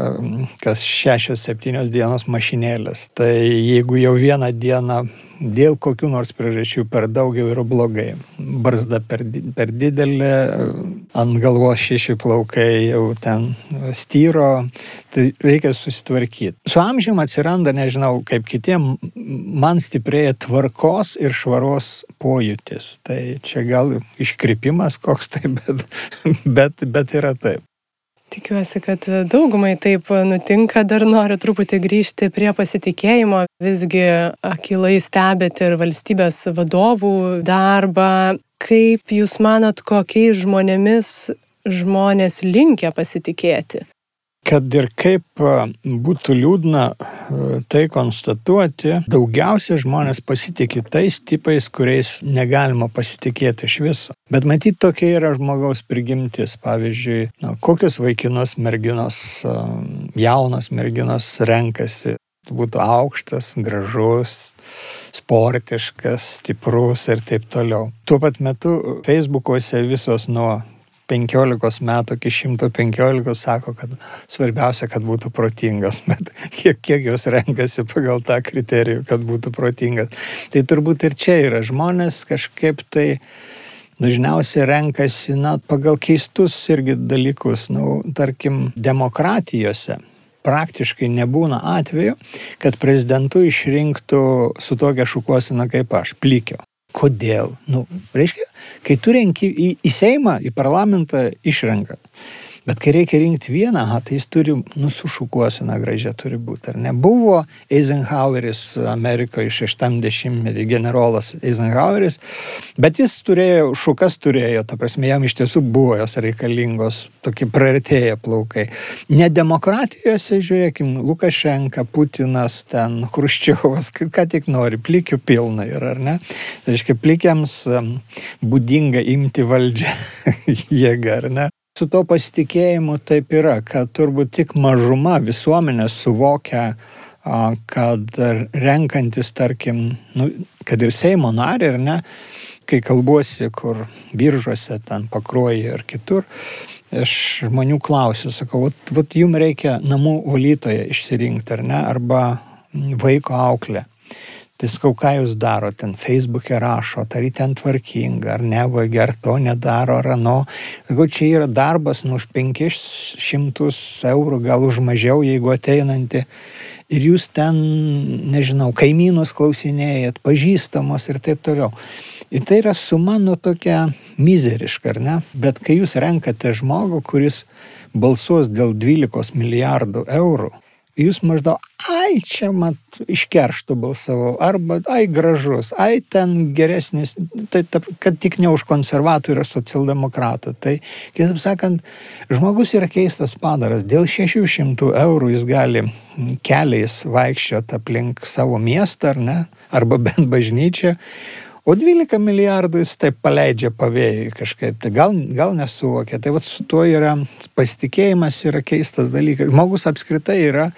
S2: kas šešios, septynios dienos mašinėlės. Tai jeigu jau vieną dieną dėl kokių nors priežasčių per daug jau yra blogai. Barzda per, per didelė, ant galvos šeši plaukai jau ten styro, tai reikia susitvarkyti. Su amžiumi atsiranda, nežinau, kaip kitiem, man stiprėja tvarkos ir švaros pojūtis. Tai čia gal iškrypimas koks tai, bet, bet, bet yra taip.
S1: Tikiuosi, kad daugumai taip nutinka, dar noriu truputį grįžti prie pasitikėjimo. Visgi akilai stebėti ir valstybės vadovų darbą. Kaip Jūs manot, kokiais žmonėmis žmonės linkia pasitikėti?
S2: Kad ir kaip būtų liūdna tai konstatuoti, daugiausia žmonės pasitikė tais tipais, kuriais negalima pasitikėti iš viso. Bet matyt, tokia yra žmogaus prigimtis. Pavyzdžiui, na, kokios vaikinos merginos, jaunos merginos renkasi būtų aukštas, gražus, sportiškas, stiprus ir taip toliau. Tuo pat metu Facebook'uose visos nuo 15 metų iki 115 sako, kad svarbiausia, kad būtų protingas, [laughs] bet kiek, kiek jos renkasi pagal tą kriterijų, kad būtų protingas. Tai turbūt ir čia yra žmonės kažkaip tai dažniausiai renkasi, na, pagal keistus irgi dalykus, na, tarkim, demokratijose praktiškai nebūna atveju, kad prezidentu išrinktų su tokia šukuosina kaip aš, plikio. Kodėl? Nu, reiškia, kai tu renki į, į Seimą, į parlamentą išrenka. Bet kai reikia rinkti vieną, aha, tai jis turi, nusušukuosina gražiai turi būti, ar ne? Buvo Eisenhoweris Amerikoje 60-metį generolas Eisenhoweris, bet jis turėjo, šukas turėjo, ta prasme, jam iš tiesų buvo jos reikalingos, tokie prartėję plaukai. Ne demokratijose, žiūrėkim, Lukašenka, Putinas, ten, Hruščiovas, ką tik nori, plikių pilna yra, ar ne? Tai reiškia, plikiams būdinga imti valdžią [laughs] jėgą, ar ne? Su to pasitikėjimu taip yra, kad turbūt tik mažuma visuomenės suvokia, kad renkantis, tarkim, nu, kad ir Seimo narį, ar ne, kai kalbuosi, kur biržuose, ten pakruoji ir kitur, aš žmonių klausiu, sakau, vat, vat jums reikia namų valytoje išsirinkti, ar ne, arba vaiko auklę. Tai sakau, ką jūs daro, ten Facebook'e rašo, ar jį ten tvarkinga, ar nevagia, ar to nedaro, ar ano. Sakau, čia yra darbas nu už 500 eurų, gal už mažiau, jeigu ateinanti. Ir jūs ten, nežinau, kaimynus klausinėjat, pažįstamos ir taip toliau. Ir tai yra suma nu tokia mizeriška, ar ne? Bet kai jūs renkate žmogų, kuris balsuos dėl 12 milijardų eurų, jūs maždaug, ai, čia mat, iš keršto balsavau, arba, ai, gražus, ai, ten geresnis, tai, ta, kad tik ne už konservatorių ir socialdemokratą. Tai, kitaip sakant, žmogus yra keistas padaras. Dėl 600 eurų jis gali keliais vaikščioti aplink savo miestą, ar ne, arba bent bažnyčią. O 12 milijardų jis taip paleidžia pavėjui kažkaip, tai gal, gal nesuvokia. Tai vad su tuo yra pasitikėjimas, yra keistas dalykas. Žmogus apskritai yra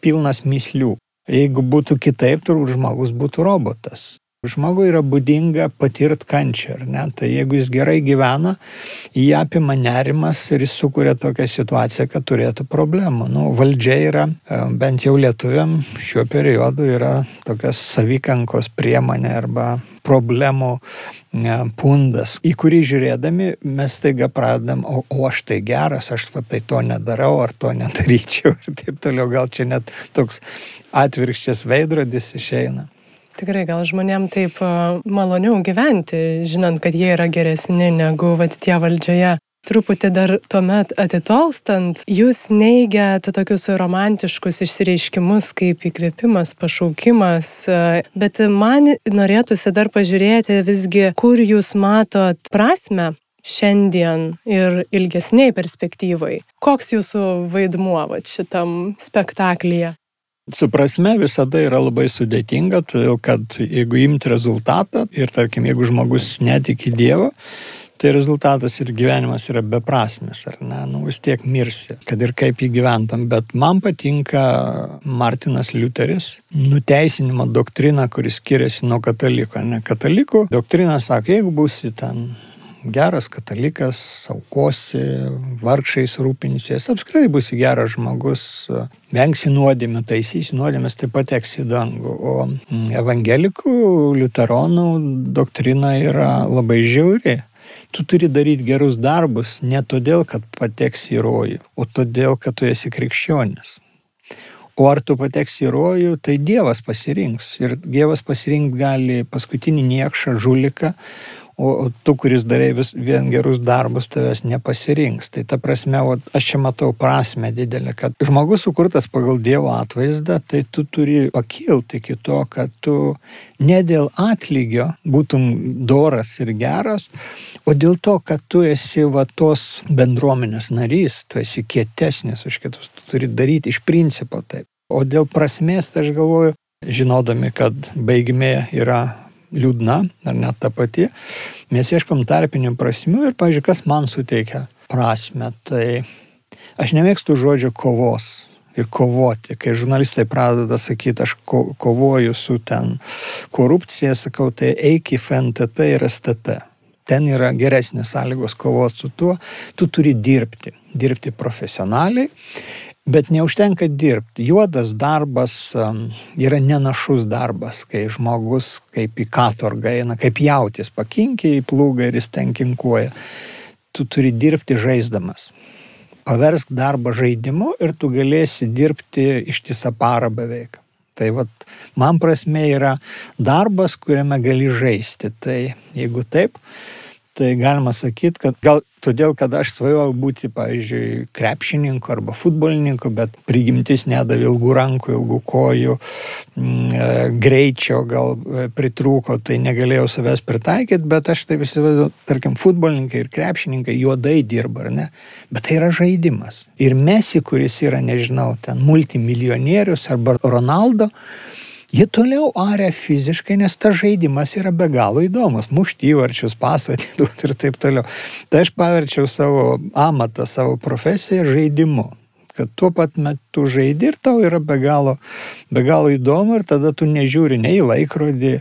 S2: pilnas mislių. Jeigu būtų kitaip, turbūt žmogus būtų robotas. Žmogui yra būdinga patirt kančią, ar ne? Tai jeigu jis gerai gyvena, jį apima nerimas ir jis sukuria tokią situaciją, kad turėtų problemų. Nu, valdžia yra, e, bent jau lietuviam šiuo periodu yra tokias savikankos priemonė arba problemų ne, pundas, į kurį žiūrėdami mes taiga pradedam, o, o aš tai geras, aš va, tai to nedarau ar to nedaryčiau ir taip toliau. Gal čia net toks atvirkščias veidrodis išeina.
S1: Tikrai gal žmonėm taip maloniau gyventi, žinant, kad jie yra geresni negu vat, tie valdžioje. Truputį dar tuomet atitolstant, jūs neigiate tokius romantiškus išsireiškimus kaip įkvėpimas, pašaukimas, bet man norėtųsi dar pažiūrėti visgi, kur jūs matot prasme šiandien ir ilgesniai perspektyvai. Koks jūsų vaidmuo vat, šitam spektaklyje?
S2: Su prasme visada yra labai sudėtinga, todėl kad jeigu imti rezultatą ir tarkim, jeigu žmogus netiki Dievo, tai rezultatas ir gyvenimas yra beprasmis, ar ne, nu vis tiek mirsi, kad ir kaip jį gyventam, bet man patinka Martinas Liuteris, nuteisinimo doktrina, kuris skiriasi nuo kataliko, ne katalikų. Doktrina sako, jeigu būsi ten geras katalikas, aukosi, vargšiais rūpinsies, apskritai būsi geras žmogus, vengsi nuodėmę, taisysi nuodėmės, tai pateks į dangų. O mm, evangelikų, liuteronų doktrina yra labai žiauri. Tu turi daryti gerus darbus ne todėl, kad pateksi į rojų, o todėl, kad tu esi krikščionis. O ar tu pateksi į rojų, tai Dievas pasirinks. Ir Dievas pasirinkti gali paskutinį niekšą, žuliką, o tu, kuris darai vis vien gerus darbus, tavęs nepasirinks. Tai ta prasme, o, aš čia matau prasme didelę, kad žmogus sukurtas pagal Dievo atvaizdą, tai tu turi pakilti iki to, kad tu ne dėl atlygio būtum doras ir geras, o dėl to, kad tu esi va tos bendruomenės narys, tu esi kietesnis už kitus, tu turi daryti iš principo taip. O dėl prasmės, tai aš galvoju, žinodami, kad baigmė yra liūdna, ar net ta pati, mes ieškom tarpinių prasmių ir, pažiūrėjau, kas man suteikia prasme. Tai aš nemėgstu žodžio kovos ir kovoti. Kai žurnalistai pradeda sakyti, aš ko, kovoju su ten korupcija, sakau, tai eik į FNTT ir STT. Ten yra geresnės sąlygos kovoti su tuo, tu turi dirbti, dirbti profesionaliai Bet neužtenka dirbti. Juodas darbas yra nenašus darbas, kai žmogus kaip į katorgą eina, kaip jautis pakinkė į plūgą ir jis ten kinkuoja. Tu turi dirbti žaisdamas. Paversk darbą žaidimu ir tu galėsi dirbti ištisą parą beveik. Tai vat, man prasme yra darbas, kuriame gali žaisti. Tai jeigu taip, tai galima sakyti, kad gal todėl kad aš svajojau būti, pavyzdžiui, krepšininku arba futbolininku, bet prigimtis nedavė ilgų rankų, ilgų kojų, mm, e, greičio gal e, pritrūko, tai negalėjau savęs pritaikyti, bet aš taip įsivaizduoju, tarkim, futbolininkai ir krepšininkai juodai dirba, ar ne? Bet tai yra žaidimas. Ir Mesi, kuris yra, nežinau, ten multimilijonierius arba Ronaldo, Jie toliau aria fiziškai, nes tas žaidimas yra be galo įdomus. Muštyvarčius, pasakyti [laughs] ir taip toliau. Tai aš paverčiau savo amatą, savo profesiją žaidimu. Kad tuo pat metu žaidi ir tau yra be galo, be galo įdomu ir tada tu nežiūri nei laikrodį,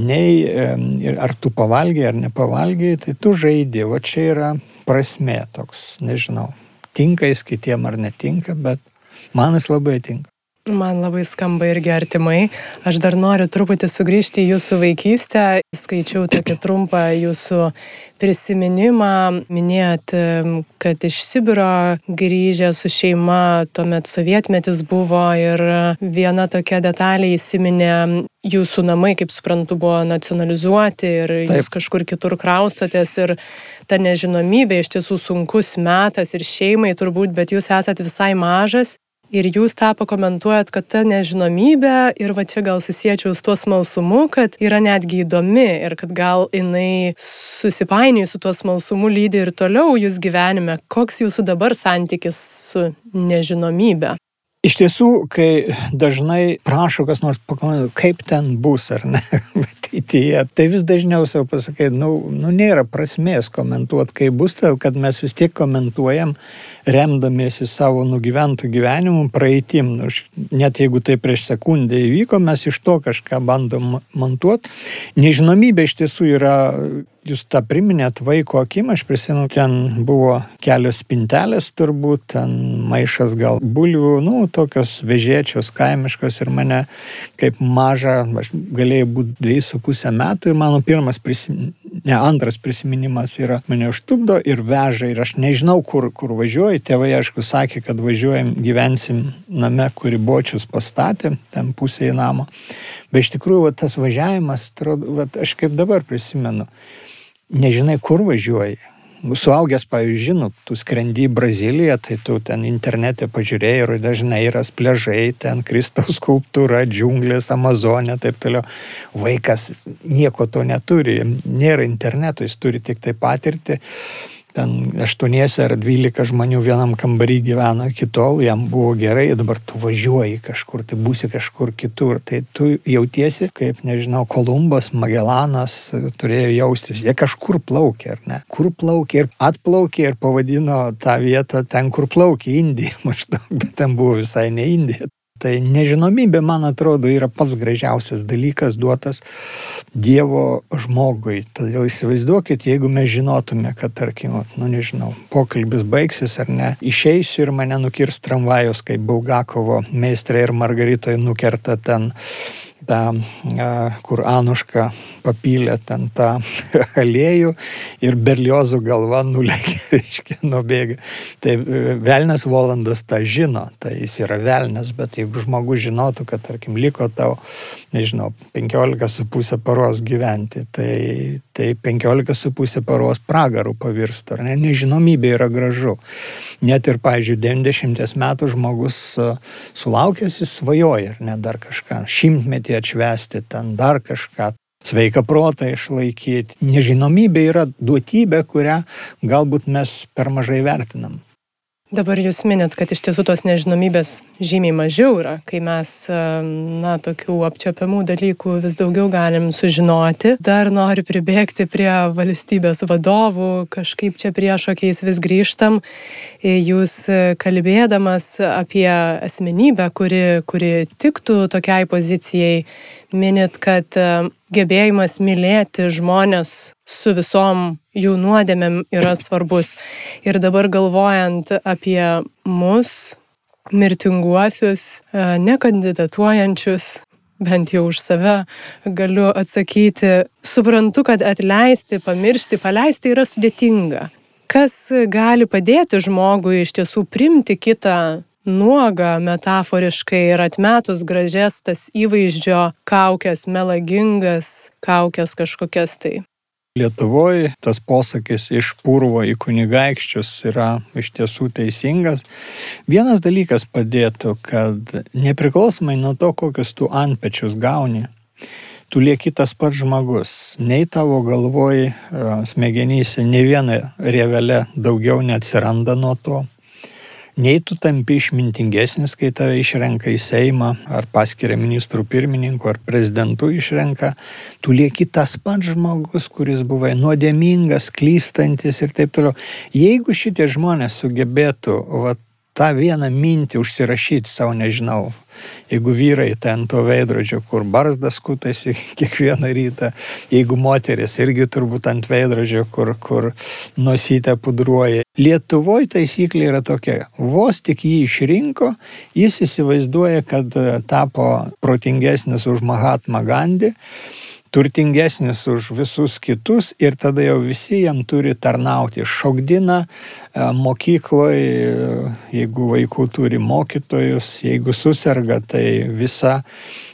S2: nei ar tu pavalgiai ar nepavalgiai, tai tu žaidi. O čia yra prasme toks, nežinau, tinka jis kitiem ar netinka, bet man jis labai tinka.
S1: Man labai skamba irgi artimai. Aš dar noriu truputį sugrįžti į jūsų vaikystę. Skaičiau tokį trumpą jūsų prisiminimą. Minėjot, kad iš Sibiro grįžę su šeima, tuomet sovietmetis buvo ir viena tokia detalė įsiminė, jūsų namai, kaip suprantu, buvo nacionalizuoti ir Taip. jūs kažkur kitur kraustotės ir ta nežinomybė iš tiesų sunkus metas ir šeimai turbūt, bet jūs esate visai mažas Ir jūs tą pakomentuojat, kad ta nežinomybė ir va čia gal susiečiau su tuo smalsumu, kad yra netgi įdomi ir kad gal jinai susipainioja su tuo smalsumu lydi ir toliau jūs gyvenime. Koks jūsų dabar santykis su nežinomybė?
S2: Iš tiesų, kai dažnai prašo kas nors pakomentuoti, kaip ten bus ar ne, [laughs] ateityje, tai vis dažniau savo pasakai, nu, nu nėra prasmės komentuoti, kaip bus, todėl kad mes vis tiek komentuojam, remdamiesi savo nugyventų gyvenimų praeitim. Nu, net jeigu tai prieš sekundę įvyko, mes iš to kažką bandom montuoti. Nežinomybė iš tiesų yra jūs tą priminėt vaiko akim, aš prisimenu, ten buvo kelios spintelės turbūt, ten maišas gal bulvių, nu, tokios vežėčios, kaimiškos ir mane kaip maža, aš galėjau būti dviejų su pusę metų ir mano pirmas prisiminimas, ne, antras prisiminimas yra, mane užtupdo ir veža ir aš nežinau, kur, kur važiuoju, tėvai aišku sakė, kad važiuojam, gyvensim name, kurį bočius pastatė, ten pusėje namo, bet iš tikrųjų va, tas važiavimas, atrodo, va, aš kaip dabar prisimenu, nežinai, kur važiuoji. Suaugęs, pavyzdžiui, žinot, tu skrendi į Braziliją, tai tu ten internete pažiūrėjai ir dažnai yra pležai, ten Kristaus skulptūra, džiunglės, Amazonė, taip toliau. Vaikas nieko to neturi, nėra interneto, jis turi tik tai patirti ten aštuoniese ar dvylika žmonių vienam kambarį gyveno iki tol, jam buvo gerai, dabar tu važiuoji kažkur, tai būsi kažkur kitur, tai tu jautiesi, kaip, nežinau, Kolumbas, Magellanas turėjo jaustis, jie kažkur plaukė, ar ne? Kur plaukė ir atplaukė ir pavadino tą vietą ten, kur plaukė, Indija [laughs] maždaug, bet ten buvo visai ne Indija. Tai nežinomybė, man atrodo, yra pats gražiausias dalykas duotas Dievo žmogui. Todėl įsivaizduokit, jeigu mes žinotume, kad, tarkim, nu nežinau, pokalbis baigsis ar ne, išeisiu ir mane nukirs tramvajus, kaip Bulgakovo meistrė ir Margaritoje nukerta ten tą, kur Anuška papylė ten tą [laughs] aliejų ir berliozų galva nulėkė, [laughs] reiškia, nubėga. Tai e, Velnes Volandas tą žino, tai jis yra Velnes, bet jeigu žmogus žinotų, kad, tarkim, liko tau, nežinau, 15,5 paros gyventi, tai, tai 15,5 paros pragarų pavirstų, ar ne? Nežinomybė yra gražu. Net ir, pavyzdžiui, 90 metų žmogus sulaukęs, jis svajoja, ar ne, dar kažką. Šimtmetį šventę atšvesti, ten dar kažką. Sveiką protą išlaikyti. Nežinomybė yra duotybė, kurią galbūt mes per mažai vertinam.
S1: Dabar jūs minėt, kad iš tiesų tos nežinomybės žymiai mažiau yra, kai mes, na, tokių apčiopiamų dalykų vis daugiau galim sužinoti. Dar noriu pribėgti prie valstybės vadovų, kažkaip čia priešokiais vis grįžtam. Jūs kalbėdamas apie asmenybę, kuri, kuri tiktų tokiai pozicijai, minit, kad gebėjimas mylėti žmonės su visom jų nuodėmėm yra svarbus. Ir dabar galvojant apie mus, mirtinguosius, e, nekandidatuojančius, bent jau už save galiu atsakyti, suprantu, kad atleisti, pamiršti, paleisti yra sudėtinga. Kas gali padėti žmogui iš tiesų primti kitą nuogą metaforiškai ir atmetus gražias tas įvaizdžio kaukės, melagingas kaukės kažkokias tai?
S2: Lietuvoje tas posakis iš purvo į kunigaikščius yra iš tiesų teisingas. Vienas dalykas padėtų, kad nepriklausomai nuo to, kokius tu antpečius gauni, tu lieki tas pats žmogus. Nei tavo galvoj, smegenyse, ne viena rievelė daugiau neatsiranda nuo to nei tu tampi išmintingesnis, kai tave išrenka į Seimą, ar paskiria ministrų pirmininku, ar prezidentu išrenka, tu lieki tas pats žmogus, kuris buvai nuodėmingas, klystantis ir taip toliau. Jeigu šitie žmonės sugebėtų va, tą vieną mintį užsirašyti savo, nežinau, jeigu vyrai ten to veidrodžio, kur barzdas kutasi [laughs] kiekvieną rytą, jeigu moteris irgi turbūt ant veidrodžio, kur, kur nosytę pudruoja. Lietuvoje taisyklė yra tokia, vos tik jį išrinko, jis įsivaizduoja, kad tapo protingesnis už Mahatma Gandhi turtingesnis už visus kitus ir tada jau visi jam turi tarnauti. Šokdina e, mokykloje, jeigu vaikų turi mokytojus, jeigu susirga, tai visa,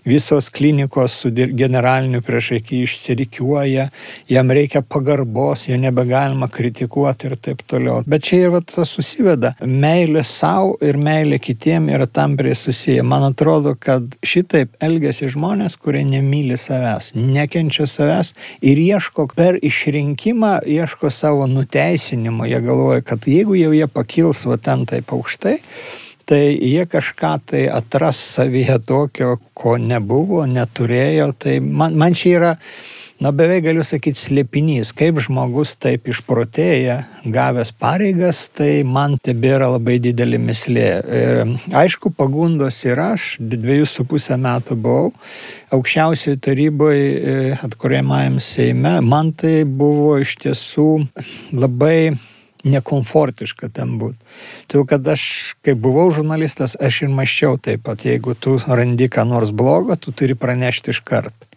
S2: visos klinikos su generaliniu priešaky išsirikiuoja, jam reikia pagarbos, jo nebegalima kritikuoti ir taip toliau. Bet čia ir tas susiveda. Meilė savo ir meilė kitiem yra tampriai susiję. Man atrodo, kad šitaip elgesi žmonės, kurie nemyli savęs. Ne nekenčia savęs ir ieško per išrinkimą, ieško savo nuteisinimo. Jie galvoja, kad jeigu jau jie pakils va ten taip aukštai, tai jie kažką tai atras savyje tokio, ko nebuvo, neturėjo. Tai man, man čia yra na beveik galiu sakyti, slėpinys, kaip žmogus taip išprotėja, gavęs pareigas, tai man tebėra labai didelė mislė. Ir aišku, pagundos ir aš, dviejus su pusę metų buvau aukščiausioje taryboje atkuriamajam Seime, man tai buvo iš tiesų labai nekomfortiška ten būti. Todėl, kad aš, kai buvau žurnalistas, aš ir maščiau taip pat, jeigu tu randi ką nors blogo, tu turi pranešti iš karto.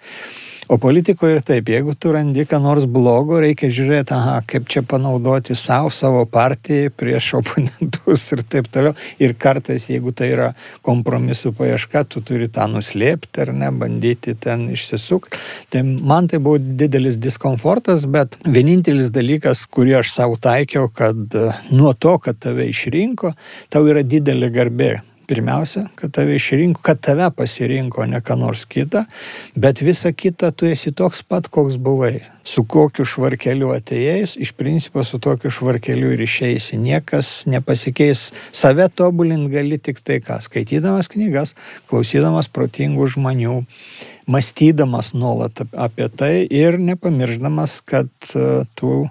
S2: O politikoje ir taip, jeigu tu randi ką nors blogo, reikia žiūrėti, aha, kaip čia panaudoti savo, savo partijai prieš oponentus ir taip toliau. Ir kartais, jeigu tai yra kompromisų paieška, tu turi tą nuslėpti ar ne, bandyti ten išsisukti. Tai man tai buvo didelis diskomfortas, bet vienintelis dalykas, kurį aš savo taikiau, kad nuo to, kad tave išrinko, tau yra didelė garbė pirmiausia, kad tave išrinko, kad tave pasirinko, ne ką nors kitą, bet visa kita tu esi toks pat, koks buvai. Su kokiu švarkeliu atėjais, iš principo su tokiu švarkeliu ir išeisi. Niekas nepasikeis. Save tobulint gali tik tai ką. Skaitydamas knygas, klausydamas protingų žmonių, mąstydamas nuolat apie tai ir nepamirždamas, kad e, tu,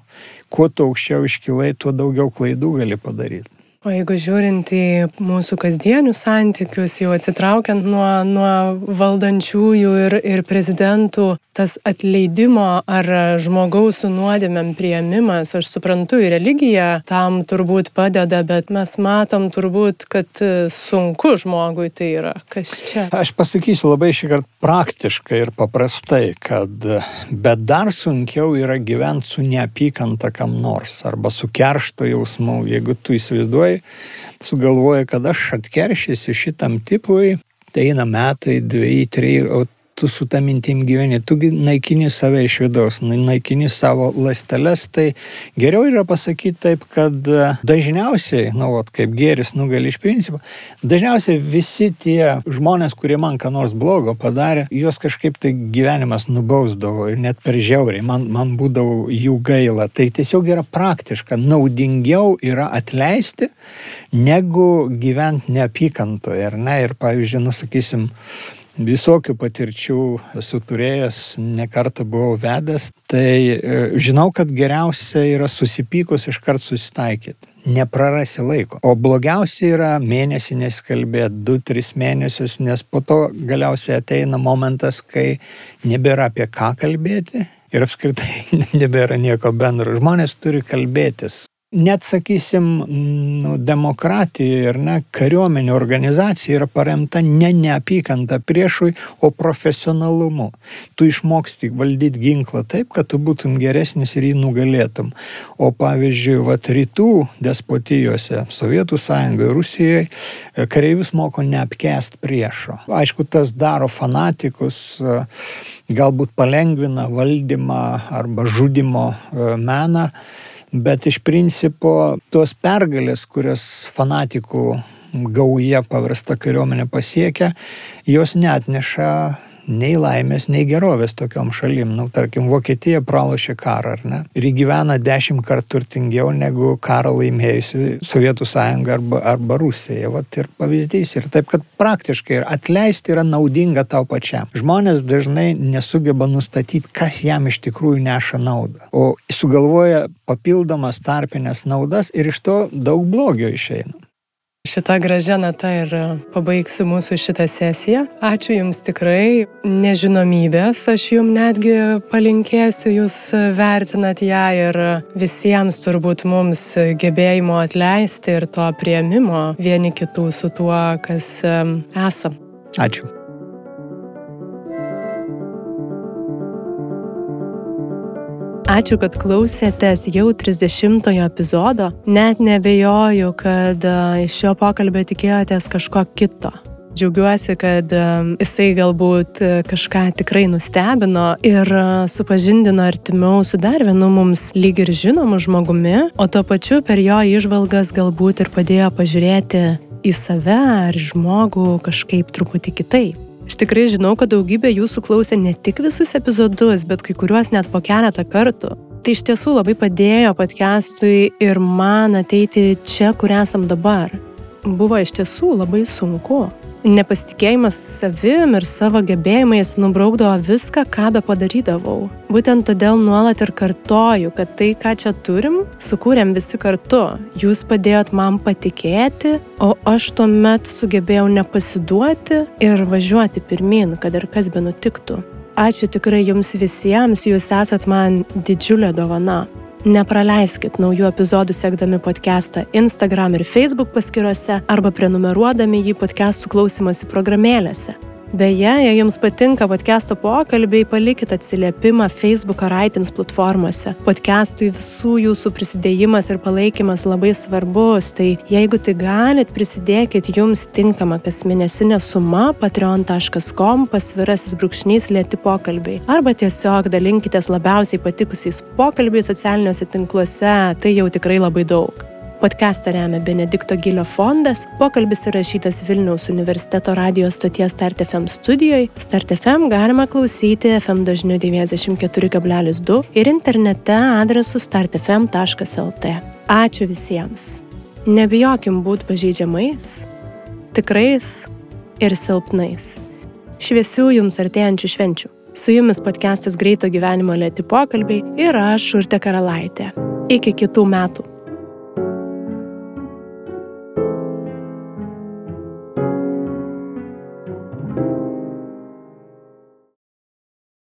S2: kuo tu aukščiau iškilai, tuo daugiau klaidų gali padaryti.
S1: O jeigu žiūrint į mūsų kasdienius santykius, jau atsitraukiant nuo, nuo valdančiųjų ir, ir prezidentų, tas atleidimo ar žmogaus nuodėmėm prieimimas, aš suprantu, į religiją tam turbūt padeda, bet mes matom turbūt, kad sunku žmogui tai yra. Kas čia?
S2: Aš pasakysiu labai šį kartą praktiškai ir paprastai, kad bet dar sunkiau yra gyventi su neapykanta kam nors arba su keršto jausmu, jeigu tu įsivaizduoji, tėvai sugalvoja, kad aš atkeršysiu šitam tipui, tai eina metai, dviejai, trejai, o tu su tą mintim gyveni, tu naikini save iš vidaus, naikini savo lasteles, tai geriau yra pasakyti taip, kad e, dažniausiai, nu, vat, kaip geris nugali iš principo, dažniausiai visi tie žmonės, kurie man ką nors blogo padarė, juos kažkaip tai gyvenimas nubausdavo ir net per žiauriai, man, man būdavo jų gaila. Tai tiesiog yra praktiška, naudingiau yra atleisti, negu gyventi neapykantoje, ar ne? Ir pavyzdžiui, nusakysim, Visokių patirčių esu turėjęs, nekartą buvau vedęs, tai e, žinau, kad geriausia yra susipykus iškart susitaikyti. Neprarasi laiko. O blogiausia yra mėnesį nesikalbėti, 2-3 mėnesius, nes po to galiausiai ateina momentas, kai nebėra apie ką kalbėti ir apskritai [laughs] nebėra nieko bendro. Žmonės turi kalbėtis net sakysim, nu, demokratija ir ne kariuomenė organizacija yra paremta ne neapykanta priešui, o profesionalumu. Tu išmoksti valdyti ginklą taip, kad tu būtum geresnis ir jį nugalėtum. O pavyzdžiui, vat rytų despotijose, Sovietų sąjungoje, Rusijoje, kareivius moko neapkest priešo. Aišku, tas daro fanatikus, galbūt palengvina valdymą arba žudimo e, meną Bet iš principo tos pergalės, kurias fanatikų gauja paversta kariuomenė pasiekia, jos netneša nei laimės, nei gerovės tokiom šalim. Nu, tarkim, Vokietija pralošė karą, ar ne? Ir gyvena dešimt kartų turtingiau negu karą laimėjusi Sovietų sąjunga arba, arba Rusija. Vat ir pavyzdys. Ir taip, kad praktiškai ir atleisti yra naudinga tau pačiam. Žmonės dažnai nesugeba nustatyti, kas jam iš tikrųjų neša naudą. O sugalvoja papildomas tarpinės naudas ir iš to daug blogio išeina.
S1: Šitą gražią natą ir pabaigsiu mūsų šitą sesiją. Ačiū Jums tikrai, nežinomybės, aš Jums netgi palinkėsiu, Jūs vertinat ją ir visiems turbūt mums gebėjimo atleisti ir to prieimimo vieni kitų su tuo, kas esam.
S2: Ačiū.
S1: Ačiū, kad klausėtės jau 30-ojo epizodo. Net nebejoju, kad iš šio pokalbio tikėjotės kažko kito. Džiaugiuosi, kad jisai galbūt kažką tikrai nustebino ir supažindino artimiau su dar vienu mums lyg ir žinomu žmogumi, o tuo pačiu per jo išvalgas galbūt ir padėjo pažiūrėti į save ar žmogų kažkaip truputį kitaip. Aš tikrai žinau, kad daugybė jūsų klausė ne tik visus epizodus, bet kai kuriuos net po keletą kartų. Tai iš tiesų labai padėjo podcastui ir man ateiti čia, kur esam dabar. Buvo iš tiesų labai sunku nepasitikėjimas savim ir savo gebėjimais nubraukdavo viską, ką be padarydavau. Būtent todėl nuolat ir kartoju, kad tai, ką čia turim, sukūrėm visi kartu. Jūs padėjot man patikėti, o aš tuomet sugebėjau nepasiduoti ir važiuoti pirmin, kad ir kas be nutiktų. Ačiū tikrai jums visiems, jūs esat man didžiulė dovana. Nepraleiskit naujų epizodų sekdami podcastą Instagram ir Facebook paskiruose arba prenumeruodami jį podcastų klausimosi programėlėse. Beje, jei jums patinka podcast'o pokalbiai, palikit atsiliepimą Facebook ar iTunes platformose. Podcast'ui visų jūsų prisidėjimas ir palaikymas labai svarbus, tai jeigu tik galit, prisidėkit jums tinkamą kasmėnesinę sumą patreon.com pasvirasis brūkšnys lėti pokalbiai. Arba tiesiog dalinkitės labiausiai patikusiais pokalbiais socialiniuose tinkluose, tai jau tikrai labai daug. Podcastą remia Benedikto Gilio fondas, pokalbis įrašytas Vilniaus universiteto radijos stoties Start FM studijoje. Start FM galima klausyti FM dažniu 94,2 ir internete adresu startfm.lt. Ačiū visiems. Nebijokim būti pažeidžiamais, tikrais ir silpnais. Šviesių jums artėjančių švenčių. Su jumis podcastas Greito gyvenimo lėti pokalbiai ir aš Urte Karalaitė. Iki kitų metų.